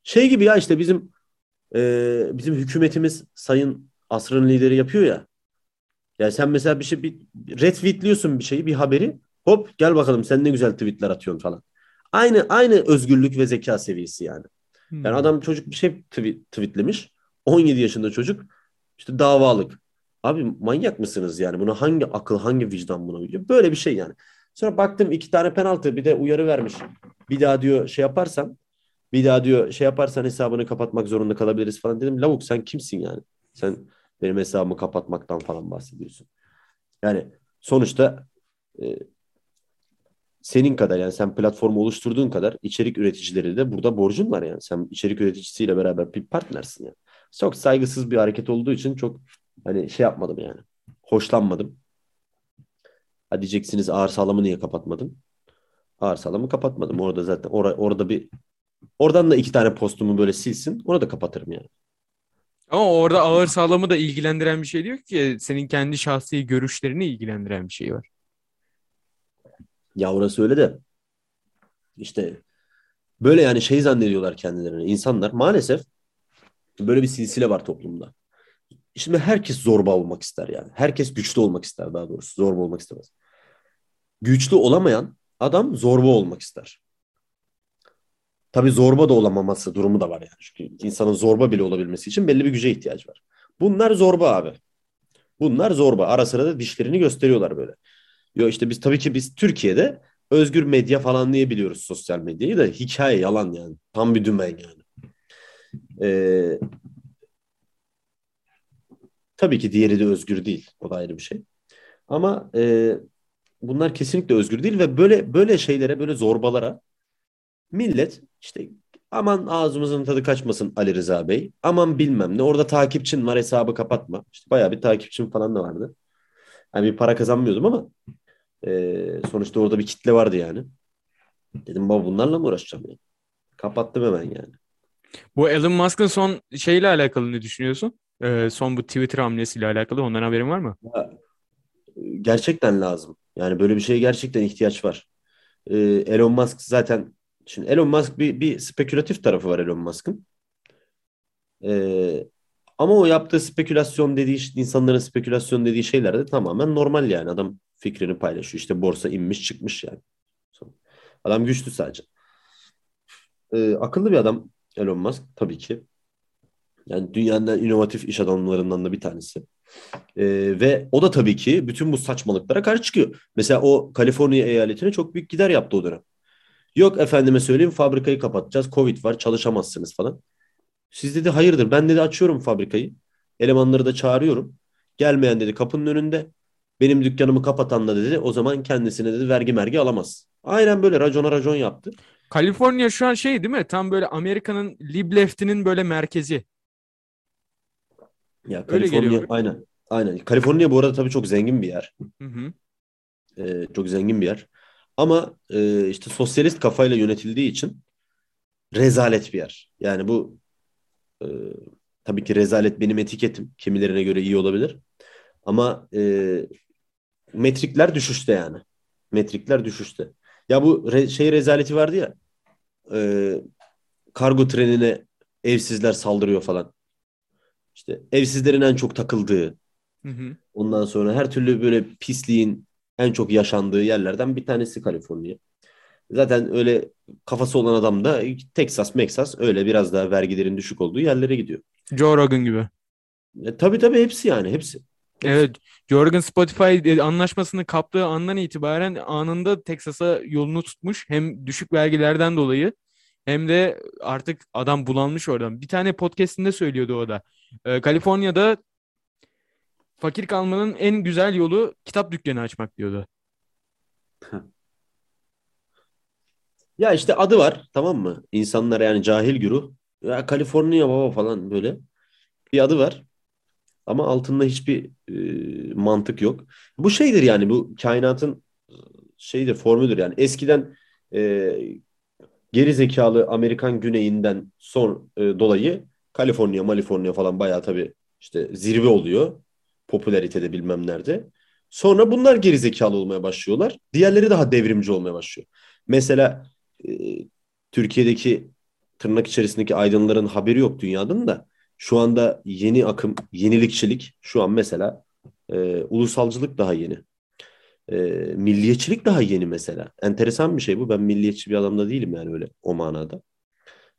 Şey gibi ya işte bizim e, bizim hükümetimiz sayın asrın lideri yapıyor ya. Yani sen mesela bir şey bir retweetliyorsun bir şeyi, bir haberi. Hop gel bakalım sen ne güzel tweetler atıyorsun falan. Aynı aynı özgürlük ve zeka seviyesi yani. Hmm. Yani adam çocuk bir şey tweet, tweetlemiş. 17 yaşında çocuk işte davalık. Abi manyak mısınız yani? Buna hangi akıl, hangi vicdan buna biliyor? Böyle bir şey yani. Sonra baktım iki tane penaltı bir de uyarı vermiş. Bir daha diyor şey yaparsan bir daha diyor şey yaparsan hesabını kapatmak zorunda kalabiliriz falan dedim. Lavuk sen kimsin yani? Sen benim hesabımı kapatmaktan falan bahsediyorsun. Yani sonuçta e, senin kadar yani sen platformu oluşturduğun kadar içerik üreticileri de burada borcun var yani. Sen içerik üreticisiyle beraber bir partnersin yani. Çok saygısız bir hareket olduğu için çok hani şey yapmadım yani. Hoşlanmadım. Ha diyeceksiniz ağır sağlamı niye kapatmadın? Ağır sağlamı kapatmadım. Orada zaten or orada bir oradan da iki tane postumu böyle silsin. Onu da kapatırım yani. Ama orada ağır sağlamı da ilgilendiren bir şey diyor ki senin kendi şahsi görüşlerini ilgilendiren bir şey var. Ya orası öyle de işte böyle yani şey zannediyorlar kendilerini. İnsanlar maalesef böyle bir silsile var toplumda. Şimdi herkes zorba olmak ister yani. Herkes güçlü olmak ister daha doğrusu. Zorba olmak istemez. Güçlü olamayan adam zorba olmak ister. Tabii zorba da olamaması durumu da var yani. Çünkü insanın zorba bile olabilmesi için belli bir güce ihtiyacı var. Bunlar zorba abi. Bunlar zorba. Ara sıra da dişlerini gösteriyorlar böyle. Yo işte biz tabii ki biz Türkiye'de özgür medya falan diye biliyoruz sosyal medyayı da hikaye yalan yani. Tam bir dümen yani. Ee, tabii ki diğeri de özgür değil. O da ayrı bir şey. Ama e, bunlar kesinlikle özgür değil ve böyle böyle şeylere, böyle zorbalara millet işte aman ağzımızın tadı kaçmasın Ali Rıza Bey. Aman bilmem ne. Orada takipçin var hesabı kapatma. İşte bayağı bir takipçim falan da vardı. Yani bir para kazanmıyordum ama e, sonuçta orada bir kitle vardı yani. Dedim baba bunlarla mı uğraşacağım yani? Kapattım hemen yani. Bu Elon Musk'ın son şeyle alakalı ne düşünüyorsun? Ee, son bu Twitter hamlesiyle alakalı ondan haberin var mı? Ya, gerçekten lazım. Yani böyle bir şeye gerçekten ihtiyaç var. Ee, Elon Musk zaten şimdi Elon Musk bir, bir spekülatif tarafı var Elon Musk'ın. Ee, ama o yaptığı spekülasyon dediği insanların spekülasyon dediği şeyler de tamamen normal yani. Adam fikrini paylaşıyor. İşte borsa inmiş çıkmış yani. Adam güçlü sadece. Ee, akıllı bir adam Elon Musk tabii ki. Yani dünyanın inovatif iş adamlarından da bir tanesi. Ee, ve o da tabii ki bütün bu saçmalıklara karşı çıkıyor. Mesela o Kaliforniya eyaletine çok büyük gider yaptı o dönem. Yok efendime söyleyeyim fabrikayı kapatacağız. Covid var çalışamazsınız falan. Siz dedi hayırdır ben dedi açıyorum fabrikayı. Elemanları da çağırıyorum. Gelmeyen dedi kapının önünde. Benim dükkanımı kapatan da dedi o zaman kendisine dedi vergi mergi alamaz. Aynen böyle racona racon yaptı. Kaliforniya şu an şey değil mi? Tam böyle Amerika'nın lib leftinin böyle merkezi. Ya Kaliforniya aynen. Aynen. Kaliforniya bu arada tabii çok zengin bir yer. Hı hı. Ee, çok zengin bir yer. Ama e, işte sosyalist kafayla yönetildiği için rezalet bir yer. Yani bu e, tabii ki rezalet benim etiketim. Kimilerine göre iyi olabilir. Ama e, metrikler düşüşte yani. Metrikler düşüşte. Ya bu re- şey rezaleti vardı ya. e, kargo trenine evsizler saldırıyor falan. İşte evsizlerin en çok takıldığı, Hı hı. ondan sonra her türlü böyle pisliğin en çok yaşandığı yerlerden bir tanesi Kaliforniya. Zaten öyle kafası olan adam da Texas, Texas öyle biraz daha vergilerin düşük olduğu yerlere gidiyor. Joe Rogan gibi. E, tabii tabii hepsi yani hepsi. Evet, Joe Rogan Spotify e, anlaşmasını kaptığı andan itibaren anında Texas'a yolunu tutmuş. Hem düşük vergilerden dolayı hem de artık adam bulanmış oradan. Bir tane podcastinde söylüyordu o da. Ee, Kaliforniya'da fakir kalmanın en güzel yolu kitap dükkanı açmak diyordu. Ya işte adı var tamam mı? İnsanlar yani cahil güruh. Ya Kaliforniya baba falan böyle bir adı var. Ama altında hiçbir e, mantık yok. Bu şeydir yani bu kainatın e, şeydir formüdür yani. Eskiden e, geri zekalı Amerikan güneyinden son e, dolayı Kaliforniya, Maliforniya falan bayağı tabii işte zirve oluyor. Popülaritede bilmem nerede. Sonra bunlar geri zekalı olmaya başlıyorlar. Diğerleri daha devrimci olmaya başlıyor. Mesela e, Türkiye'deki tırnak içerisindeki aydınların haberi yok dünyanın da şu anda yeni akım, yenilikçilik şu an mesela e, ulusalcılık daha yeni. E, milliyetçilik daha yeni mesela. Enteresan bir şey bu. Ben milliyetçi bir adam da değilim yani öyle o manada.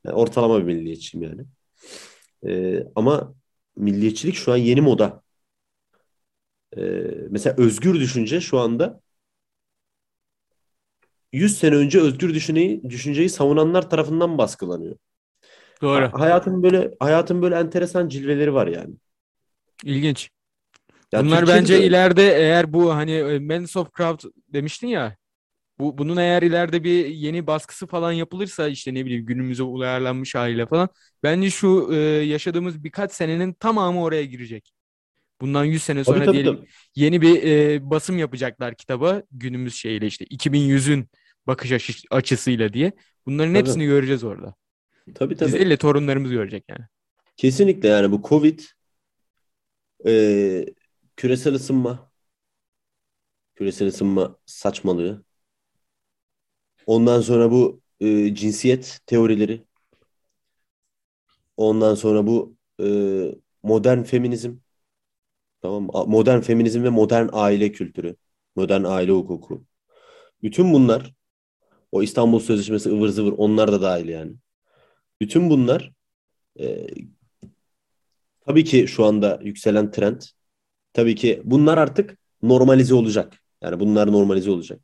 Yani ortalama bir milliyetçiyim yani. E, ama milliyetçilik şu an yeni moda. E, mesela özgür düşünce şu anda 100 sene önce özgür düşünceyi, düşünceyi savunanlar tarafından baskılanıyor. Doğru. Ha- hayatın böyle hayatın böyle enteresan cilveleri var yani. İlginç. Ya Bunlar Türkiye'de bence de- ileride eğer bu hani e, Men's of Crowd demiştin ya bu bunun eğer ileride bir yeni baskısı falan yapılırsa işte ne bileyim günümüze uyarlanmış haliyle falan bence şu e, yaşadığımız birkaç senenin tamamı oraya girecek. Bundan 100 sene Tabii, sonra tabii, diyelim tabii. yeni bir e, basım yapacaklar kitaba günümüz şeyle işte 2100'ün bakış açı- açısıyla diye. Bunların Tabii. hepsini göreceğiz orada. Tabii Biz tabii. değil de torunlarımız görecek yani. Kesinlikle yani bu Covid e, küresel ısınma küresel ısınma saçmalığı. Ondan sonra bu e, cinsiyet teorileri. Ondan sonra bu e, modern feminizm. Tamam Modern feminizm ve modern aile kültürü. Modern aile hukuku. Bütün bunlar o İstanbul Sözleşmesi ıvır zıvır onlar da dahil yani. Bütün bunlar e, tabii ki şu anda yükselen trend. Tabii ki bunlar artık normalize olacak. Yani bunlar normalize olacak.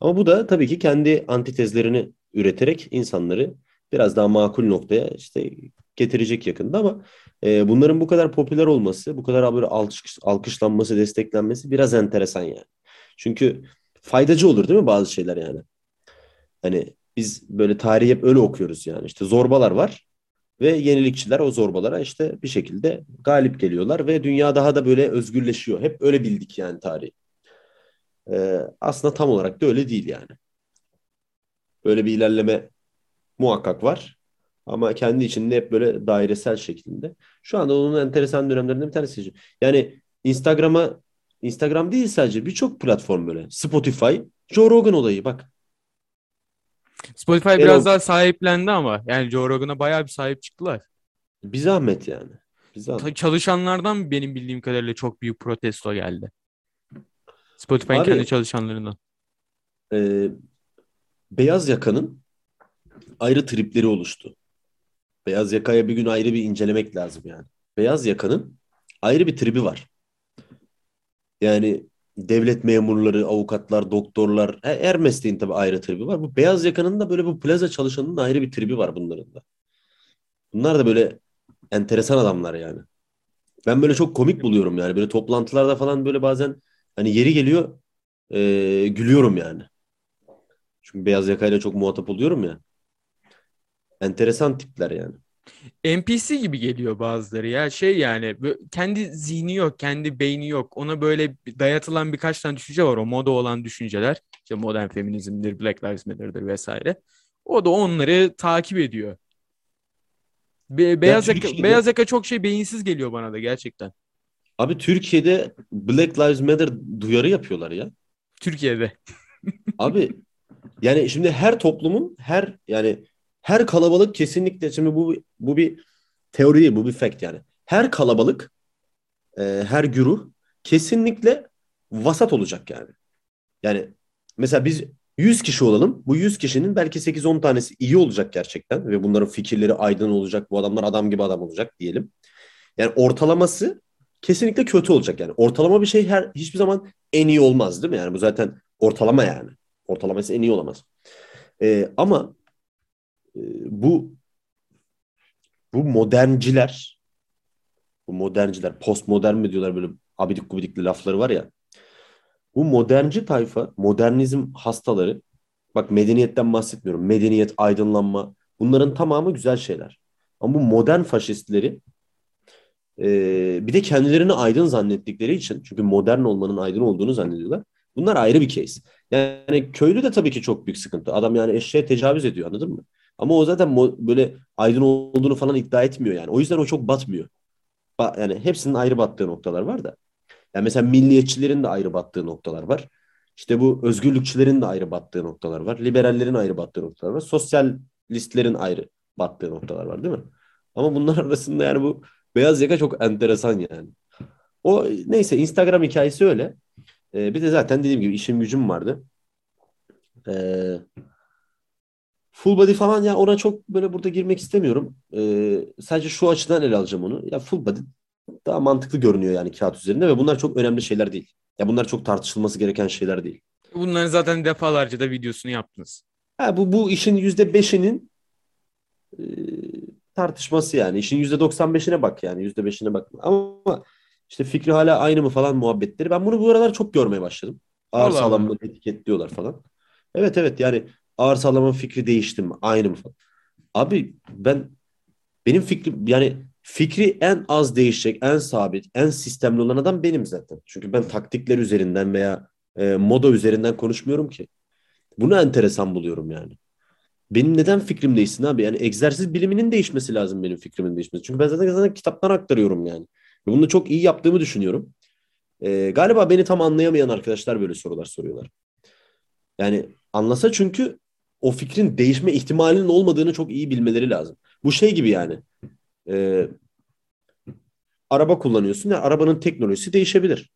Ama bu da tabii ki kendi antitezlerini üreterek insanları biraz daha makul noktaya işte getirecek yakında ama e, bunların bu kadar popüler olması, bu kadar böyle alkış, alkışlanması, desteklenmesi biraz enteresan yani. Çünkü faydacı olur değil mi bazı şeyler yani? Hani biz böyle tarihi hep öyle okuyoruz yani. İşte zorbalar var ve yenilikçiler o zorbalara işte bir şekilde galip geliyorlar ve dünya daha da böyle özgürleşiyor. Hep öyle bildik yani tarihi. Ee, aslında tam olarak da öyle değil yani. Böyle bir ilerleme muhakkak var. Ama kendi içinde hep böyle dairesel şeklinde. Şu anda onun enteresan dönemlerinden bir tanesi. Yani Instagram'a Instagram değil sadece birçok platform böyle. Spotify, Joe Rogan olayı bak. Spotify Erol- biraz daha sahiplendi ama yani Joe Rogan'a bayağı bir sahip çıktılar. Bir zahmet yani. Bir zahmet. Çalışanlardan benim bildiğim kadarıyla çok büyük protesto geldi. Spotify'ın kendi çalışanlarından. Ee, beyaz yakanın ayrı tripleri oluştu. Beyaz yakaya bir gün ayrı bir incelemek lazım yani. Beyaz yakanın ayrı bir tribi var. Yani devlet memurları, avukatlar, doktorlar, her, her mesleğin tabii ayrı tribi var. Bu beyaz yakanın da böyle bu plaza çalışanının ayrı bir tribi var bunların da. Bunlar da böyle enteresan adamlar yani. Ben böyle çok komik buluyorum yani. Böyle toplantılarda falan böyle bazen hani yeri geliyor e, gülüyorum yani. Çünkü beyaz yakayla çok muhatap oluyorum ya. Enteresan tipler yani. NPC gibi geliyor bazıları ya şey yani kendi zihni yok, kendi beyni yok. Ona böyle dayatılan birkaç tane düşünce var. O moda olan düşünceler. İşte modern feminizmdir, Black Lives Matter'dır vesaire. O da onları takip ediyor. Be- beyaz yaka, Türkiye'de- beyaz yaka çok şey beyinsiz geliyor bana da gerçekten. Abi Türkiye'de Black Lives Matter duyarı yapıyorlar ya. Türkiye'de. Abi yani şimdi her toplumun her yani her kalabalık kesinlikle şimdi bu bu bir teori değil bu bir fact yani. Her kalabalık e, her güruh kesinlikle vasat olacak yani. Yani mesela biz 100 kişi olalım. Bu 100 kişinin belki 8-10 tanesi iyi olacak gerçekten ve bunların fikirleri aydın olacak. Bu adamlar adam gibi adam olacak diyelim. Yani ortalaması kesinlikle kötü olacak yani. Ortalama bir şey her hiçbir zaman en iyi olmaz değil mi? Yani bu zaten ortalama yani. Ortalaması en iyi olamaz. Ee, ama bu bu modernciler bu modernciler postmodern mi diyorlar böyle abidik gubidikli lafları var ya. Bu modernci tayfa, modernizm hastaları bak medeniyetten bahsetmiyorum. Medeniyet, aydınlanma bunların tamamı güzel şeyler. Ama bu modern faşistleri e, bir de kendilerini aydın zannettikleri için çünkü modern olmanın aydın olduğunu zannediyorlar. Bunlar ayrı bir case. Yani köylü de tabii ki çok büyük sıkıntı. Adam yani eşeğe tecavüz ediyor anladın mı? Ama o zaten böyle aydın olduğunu falan iddia etmiyor yani. O yüzden o çok batmıyor. Ba- yani hepsinin ayrı battığı noktalar var da. Yani mesela milliyetçilerin de ayrı battığı noktalar var. İşte bu özgürlükçülerin de ayrı battığı noktalar var. Liberallerin ayrı battığı noktalar var. Sosyalistlerin ayrı battığı noktalar var değil mi? Ama bunlar arasında yani bu beyaz yaka çok enteresan yani. O neyse Instagram hikayesi öyle. Ee, bir de zaten dediğim gibi işim gücüm vardı. Ee, full body falan ya ona çok böyle burada girmek istemiyorum. Ee, sadece şu açıdan ele alacağım onu. Ya full body daha mantıklı görünüyor yani kağıt üzerinde ve bunlar çok önemli şeyler değil. Ya bunlar çok tartışılması gereken şeyler değil. Bunların zaten defalarca da videosunu yaptınız. Ha, bu, bu işin yüzde beşinin e, tartışması yani. İşin yüzde doksan beşine bak yani. Yüzde beşine bak. Ama işte fikri hala aynı mı falan muhabbetleri. Ben bunu bu aralar çok görmeye başladım. Ağır sağlamlığı etiketliyorlar falan. Evet evet yani ağır sağlamın fikri değişti mi? Aynı mı falan. Abi ben benim fikrim yani fikri en az değişecek, en sabit, en sistemli olan adam benim zaten. Çünkü ben taktikler üzerinden veya e, moda üzerinden konuşmuyorum ki. Bunu enteresan buluyorum yani. Benim neden fikrim değişsin abi? Yani egzersiz biliminin değişmesi lazım benim fikrimin değişmesi. Çünkü ben zaten, zaten kitaptan aktarıyorum yani. Ve bunu çok iyi yaptığımı düşünüyorum. Ee, galiba beni tam anlayamayan arkadaşlar böyle sorular soruyorlar. Yani anlasa çünkü o fikrin değişme ihtimalinin olmadığını çok iyi bilmeleri lazım. Bu şey gibi yani. Ee, araba kullanıyorsun ya arabanın teknolojisi değişebilir.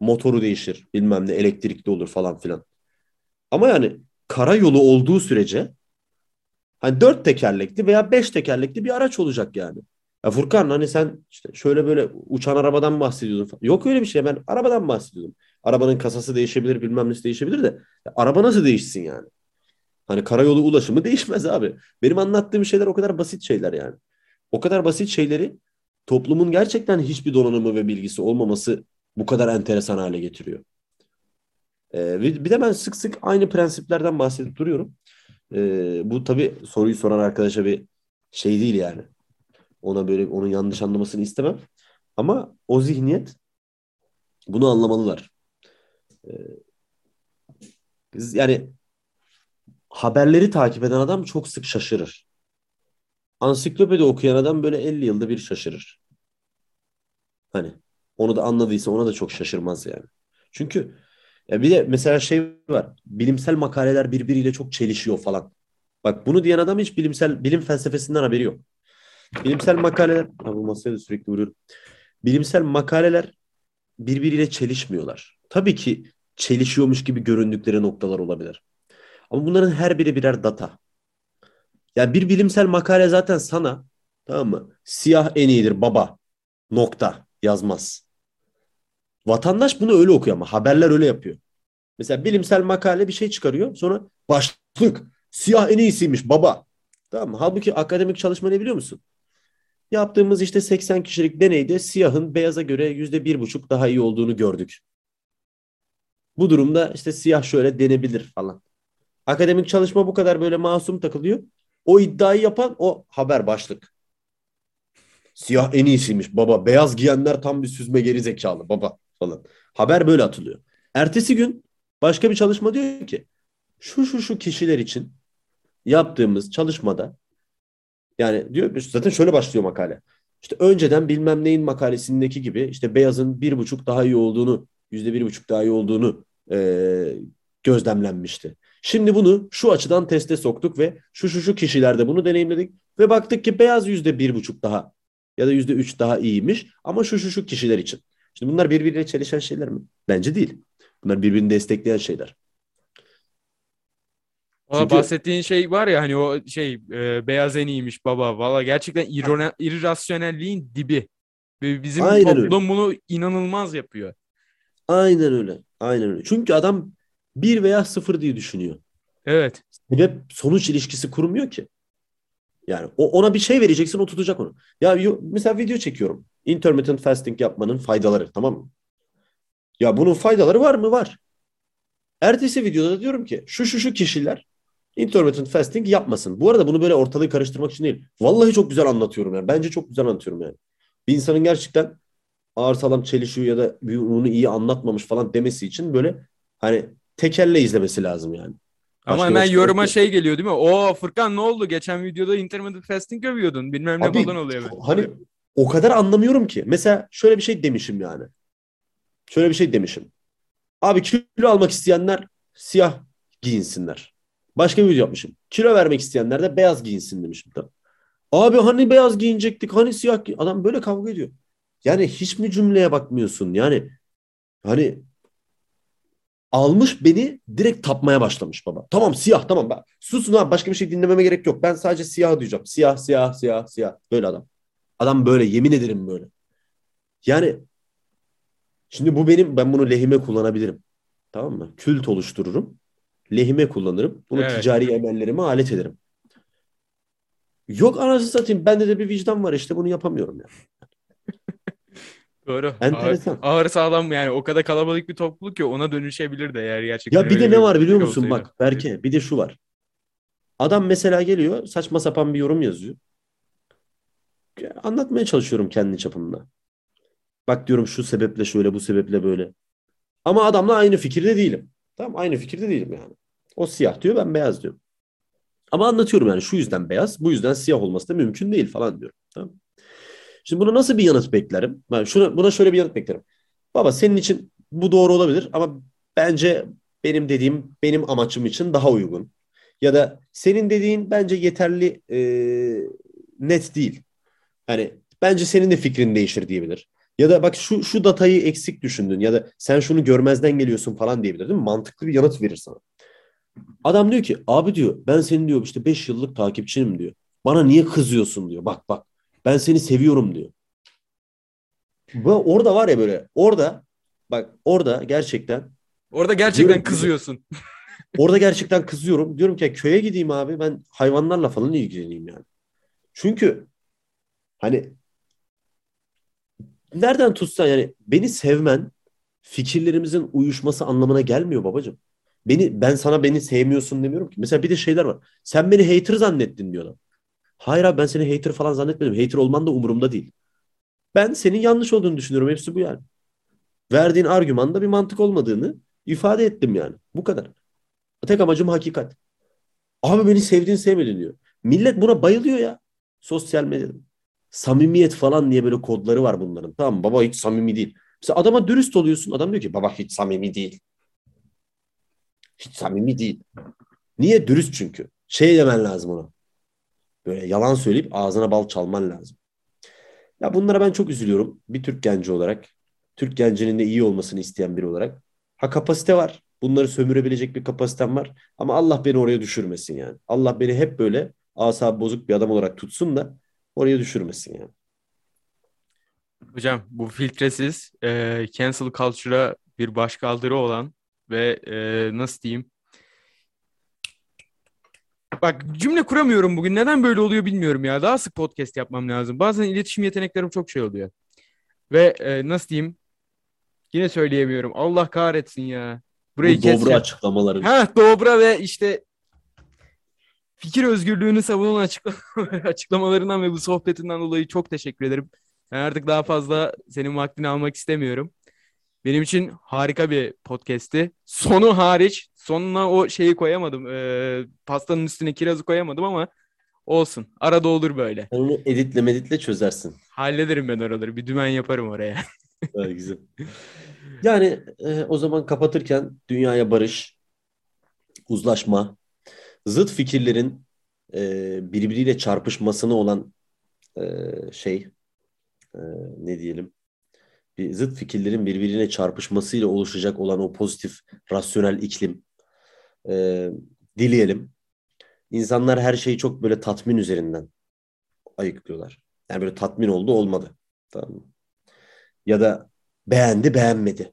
Motoru değişir, bilmem ne elektrikli olur falan filan. Ama yani karayolu olduğu sürece hani dört tekerlekli veya beş tekerlekli bir araç olacak yani. Ya Furkan hani sen işte şöyle böyle uçan arabadan bahsediyordun falan. Yok öyle bir şey ben arabadan bahsediyordum. Arabanın kasası değişebilir bilmem nesi değişebilir de ya araba nasıl değişsin yani? Hani karayolu ulaşımı değişmez abi. Benim anlattığım şeyler o kadar basit şeyler yani. O kadar basit şeyleri toplumun gerçekten hiçbir donanımı ve bilgisi olmaması bu kadar enteresan hale getiriyor. Ee, bir de ben sık sık aynı prensiplerden bahsedip duruyorum. Ee, bu tabii soruyu soran arkadaşa bir şey değil yani. Ona böyle onun yanlış anlamasını istemem. Ama o zihniyet bunu anlamalılar. Ee, yani haberleri takip eden adam çok sık şaşırır. Ansiklopedi okuyan adam böyle 50 yılda bir şaşırır. Hani onu da anladıysa ona da çok şaşırmaz yani. Çünkü ya bir de mesela şey var. Bilimsel makaleler birbiriyle çok çelişiyor falan. Bak bunu diyen adam hiç bilimsel bilim felsefesinden haberi yok. Bilimsel makaleler ha, bu masaya da sürekli vuruyorum. Bilimsel makaleler birbiriyle çelişmiyorlar. Tabii ki çelişiyormuş gibi göründükleri noktalar olabilir. Ama bunların her biri birer data. Yani bir bilimsel makale zaten sana tamam mı? Siyah en iyidir baba nokta yazmaz. Vatandaş bunu öyle okuyor ama haberler öyle yapıyor. Mesela bilimsel makale bir şey çıkarıyor. Sonra başlık siyah en iyisiymiş baba. Tamam mı? Halbuki akademik çalışma ne biliyor musun? Yaptığımız işte 80 kişilik deneyde siyahın beyaza göre yüzde bir buçuk daha iyi olduğunu gördük. Bu durumda işte siyah şöyle denebilir falan. Akademik çalışma bu kadar böyle masum takılıyor. O iddiayı yapan o haber başlık. Siyah en iyisiymiş baba. Beyaz giyenler tam bir süzme geri zekalı baba falan. Haber böyle atılıyor. Ertesi gün başka bir çalışma diyor ki şu şu şu kişiler için yaptığımız çalışmada yani diyor zaten şöyle başlıyor makale. İşte önceden bilmem neyin makalesindeki gibi işte beyazın bir buçuk daha iyi olduğunu yüzde bir buçuk daha iyi olduğunu e, gözlemlenmişti. Şimdi bunu şu açıdan teste soktuk ve şu şu şu kişilerde bunu deneyimledik ve baktık ki beyaz yüzde bir buçuk daha ya da yüzde üç daha iyiymiş ama şu şu şu kişiler için. Şimdi bunlar birbiriyle çelişen şeyler mi? Bence değil. Bunlar birbirini destekleyen şeyler. Valla Çünkü- bahsettiğin şey var ya hani o şey e, beyaz en iyiymiş baba. Valla gerçekten irone, irrasyonelliğin dibi. Ve bizim Aynen öyle. toplum bunu inanılmaz yapıyor. Aynen öyle. Aynen öyle. Çünkü adam bir veya sıfır diye düşünüyor. Evet. Sebep sonuç ilişkisi kurmuyor ki. Yani o, ona bir şey vereceksin o tutacak onu. Ya mesela video çekiyorum. Intermittent fasting yapmanın faydaları tamam mı? Ya bunun faydaları var mı? Var. Ertesi videoda da diyorum ki şu şu şu kişiler intermittent fasting yapmasın. Bu arada bunu böyle ortalığı karıştırmak için değil. Vallahi çok güzel anlatıyorum yani. Bence çok güzel anlatıyorum yani. Bir insanın gerçekten ağır sağlam çelişiyor ya da bunu iyi anlatmamış falan demesi için böyle hani tekelle izlemesi lazım yani. Ama Başka hemen yol yoruma yok. şey geliyor değil mi? O Furkan ne oldu? Geçen videoda intermittent fasting övüyordun. Bilmem ne Abi, falan oluyor. hemen. Hani o kadar anlamıyorum ki. Mesela şöyle bir şey demişim yani. Şöyle bir şey demişim. Abi kilo almak isteyenler siyah giyinsinler. Başka bir video yapmışım. Kilo vermek isteyenler de beyaz giyinsin demişim. Tamam. Abi hani beyaz giyinecektik, hani siyah giy- Adam böyle kavga ediyor. Yani hiç mi cümleye bakmıyorsun? Yani hani almış beni direkt tapmaya başlamış baba. Tamam siyah tamam. Ben, susun abi başka bir şey dinlememe gerek yok. Ben sadece siyah duyacağım. Siyah siyah siyah siyah. Böyle adam. Adam böyle yemin ederim böyle. Yani şimdi bu benim ben bunu lehime kullanabilirim. Tamam mı? Kült oluştururum. Lehime kullanırım. Bunu Evet. ticari emellerime alet ederim. Yok anasını satayım. Bende de bir vicdan var işte bunu yapamıyorum ya. Doğru. Enteresan. Ağır, ağır sağlam yani o kadar kalabalık bir topluluk ki ona dönüşebilir de eğer gerçekten Ya bir de ne var biliyor şey musun? olsaydı. Bak Berke bir de şu var. Adam mesela geliyor saçma sapan bir yorum yazıyor. Ya, Anlatmaya çalışıyorum kendi çapımda. Bak diyorum şu sebeple şöyle bu sebeple böyle. Ama adamla aynı fikirde değilim. Tamam aynı fikirde değilim yani. O siyah diyor ben beyaz diyorum. Ama anlatıyorum yani şu yüzden beyaz bu yüzden siyah olması da mümkün değil falan diyorum. Tamam. Şimdi buna nasıl bir yanıt beklerim? Ben şuna, buna şöyle bir yanıt beklerim. Baba senin için bu doğru olabilir ama bence benim dediğim benim amaçım için daha uygun. Ya da senin dediğin bence yeterli e, net değil. Hani bence senin de fikrin değişir diyebilir. Ya da bak şu şu datayı eksik düşündün ya da sen şunu görmezden geliyorsun falan diyebilir değil mi? Mantıklı bir yanıt verir sana. Adam diyor ki abi diyor ben senin diyor işte 5 yıllık takipçinim diyor. Bana niye kızıyorsun diyor. Bak bak ben seni seviyorum diyor. Bu orada var ya böyle orada bak orada gerçekten Orada gerçekten kızıyorsun. orada gerçekten kızıyorum. Diyorum ki köye gideyim abi ben hayvanlarla falan ilgileneyim yani. Çünkü hani nereden tutsan yani beni sevmen fikirlerimizin uyuşması anlamına gelmiyor babacığım. Beni ben sana beni sevmiyorsun demiyorum ki. Mesela bir de şeyler var. Sen beni hater zannettin diyorlar. Hayır abi ben seni hater falan zannetmedim. Hater olman da umurumda değil. Ben senin yanlış olduğunu düşünüyorum. Hepsi bu yani. Verdiğin argümanda bir mantık olmadığını ifade ettim yani. Bu kadar. Tek amacım hakikat. Abi beni sevdiğin sevmedin diyor. Millet buna bayılıyor ya. Sosyal medyada. Samimiyet falan diye böyle kodları var bunların. Tamam? Baba hiç samimi değil. Mesela adama dürüst oluyorsun. Adam diyor ki baba hiç samimi değil. Hiç samimi değil. Niye? Dürüst çünkü. Şey demen lazım ona. Böyle yalan söyleyip ağzına bal çalman lazım. Ya bunlara ben çok üzülüyorum. Bir Türk genci olarak. Türk gencinin de iyi olmasını isteyen biri olarak. Ha kapasite var. Bunları sömürebilecek bir kapasitem var. Ama Allah beni oraya düşürmesin yani. Allah beni hep böyle asabı bozuk bir adam olarak tutsun da oraya düşürmesin yani. Hocam bu filtresiz e, cancel culture'a bir başkaldırı olan ve e, nasıl diyeyim? Bak cümle kuramıyorum bugün. Neden böyle oluyor bilmiyorum ya. Daha sık podcast yapmam lazım. Bazen iletişim yeteneklerim çok şey oluyor. Ve e, nasıl diyeyim? Yine söyleyemiyorum. Allah kahretsin ya. Burayı Bu dobra keseceğim. açıklamaları. Ha dobra ve işte fikir özgürlüğünü savunan açıklama- açıklamalarından ve bu sohbetinden dolayı çok teşekkür ederim. Ben artık daha fazla senin vaktini almak istemiyorum. Benim için harika bir podcast'ti. Sonu hariç, sonuna o şeyi koyamadım. Ee, pastanın üstüne kirazı koyamadım ama olsun. Arada olur böyle. Onu editle meditle çözersin. Hallederim ben oraları. Bir dümen yaparım oraya. Evet, güzel. Yani e, o zaman kapatırken dünyaya barış, uzlaşma, zıt fikirlerin e, birbiriyle çarpışmasına olan e, şey e, ne diyelim bir zıt fikirlerin birbirine çarpışmasıyla oluşacak olan o pozitif rasyonel iklim e, dileyelim. İnsanlar her şeyi çok böyle tatmin üzerinden ayıklıyorlar. Yani böyle tatmin oldu olmadı. Tamam mı? Ya da beğendi beğenmedi.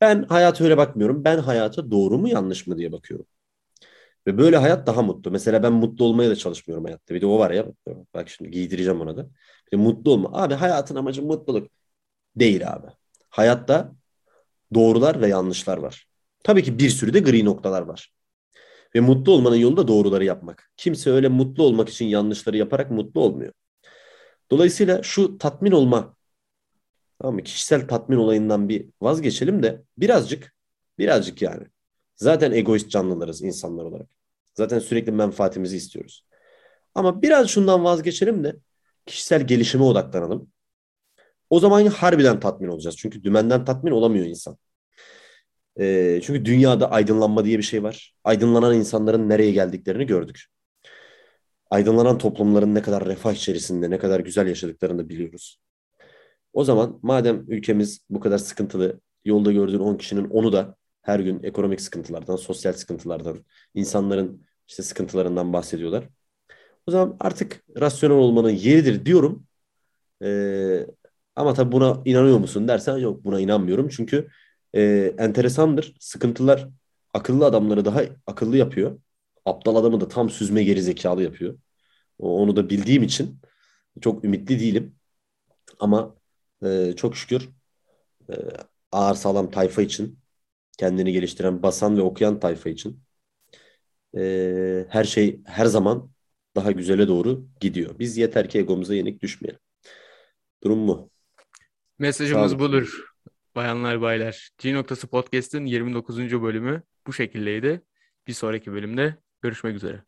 Ben hayata öyle bakmıyorum. Ben hayata doğru mu yanlış mı diye bakıyorum. Ve böyle hayat daha mutlu. Mesela ben mutlu olmaya da çalışmıyorum hayatta. Bir de o var ya. Bak şimdi giydireceğim ona da. Bir de mutlu olma. Abi hayatın amacı mutluluk. Değil abi. Hayatta doğrular ve yanlışlar var. Tabii ki bir sürü de gri noktalar var. Ve mutlu olmanın yolu da doğruları yapmak. Kimse öyle mutlu olmak için yanlışları yaparak mutlu olmuyor. Dolayısıyla şu tatmin olma, tamam mı? Kişisel tatmin olayından bir vazgeçelim de birazcık, birazcık yani. Zaten egoist canlılarız insanlar olarak. Zaten sürekli menfaatimizi istiyoruz. Ama biraz şundan vazgeçelim de kişisel gelişime odaklanalım. O zaman harbiden tatmin olacağız. Çünkü dümenden tatmin olamıyor insan. Ee, çünkü dünyada aydınlanma diye bir şey var. Aydınlanan insanların nereye geldiklerini gördük. aydınlanan toplumların ne kadar refah içerisinde, ne kadar güzel yaşadıklarını biliyoruz. O zaman madem ülkemiz bu kadar sıkıntılı, yolda gördüğün 10 kişinin 10'u da her gün ekonomik sıkıntılardan, sosyal sıkıntılardan, insanların işte sıkıntılarından bahsediyorlar. O zaman artık rasyonel olmanın yeridir diyorum. Ee, ama tabii buna inanıyor musun dersen yok buna inanmıyorum. Çünkü e, enteresandır. Sıkıntılar akıllı adamları daha akıllı yapıyor. Aptal adamı da tam süzme geri zekalı yapıyor. Onu da bildiğim için çok ümitli değilim. Ama e, çok şükür e, ağır sağlam tayfa için, kendini geliştiren, basan ve okuyan tayfa için e, her şey her zaman daha güzele doğru gidiyor. Biz yeter ki egomuza yenik düşmeyelim. Durum bu. Mesajımız budur. Bayanlar baylar. G noktası podcast'in 29. bölümü bu şekildeydi. Bir sonraki bölümde görüşmek üzere.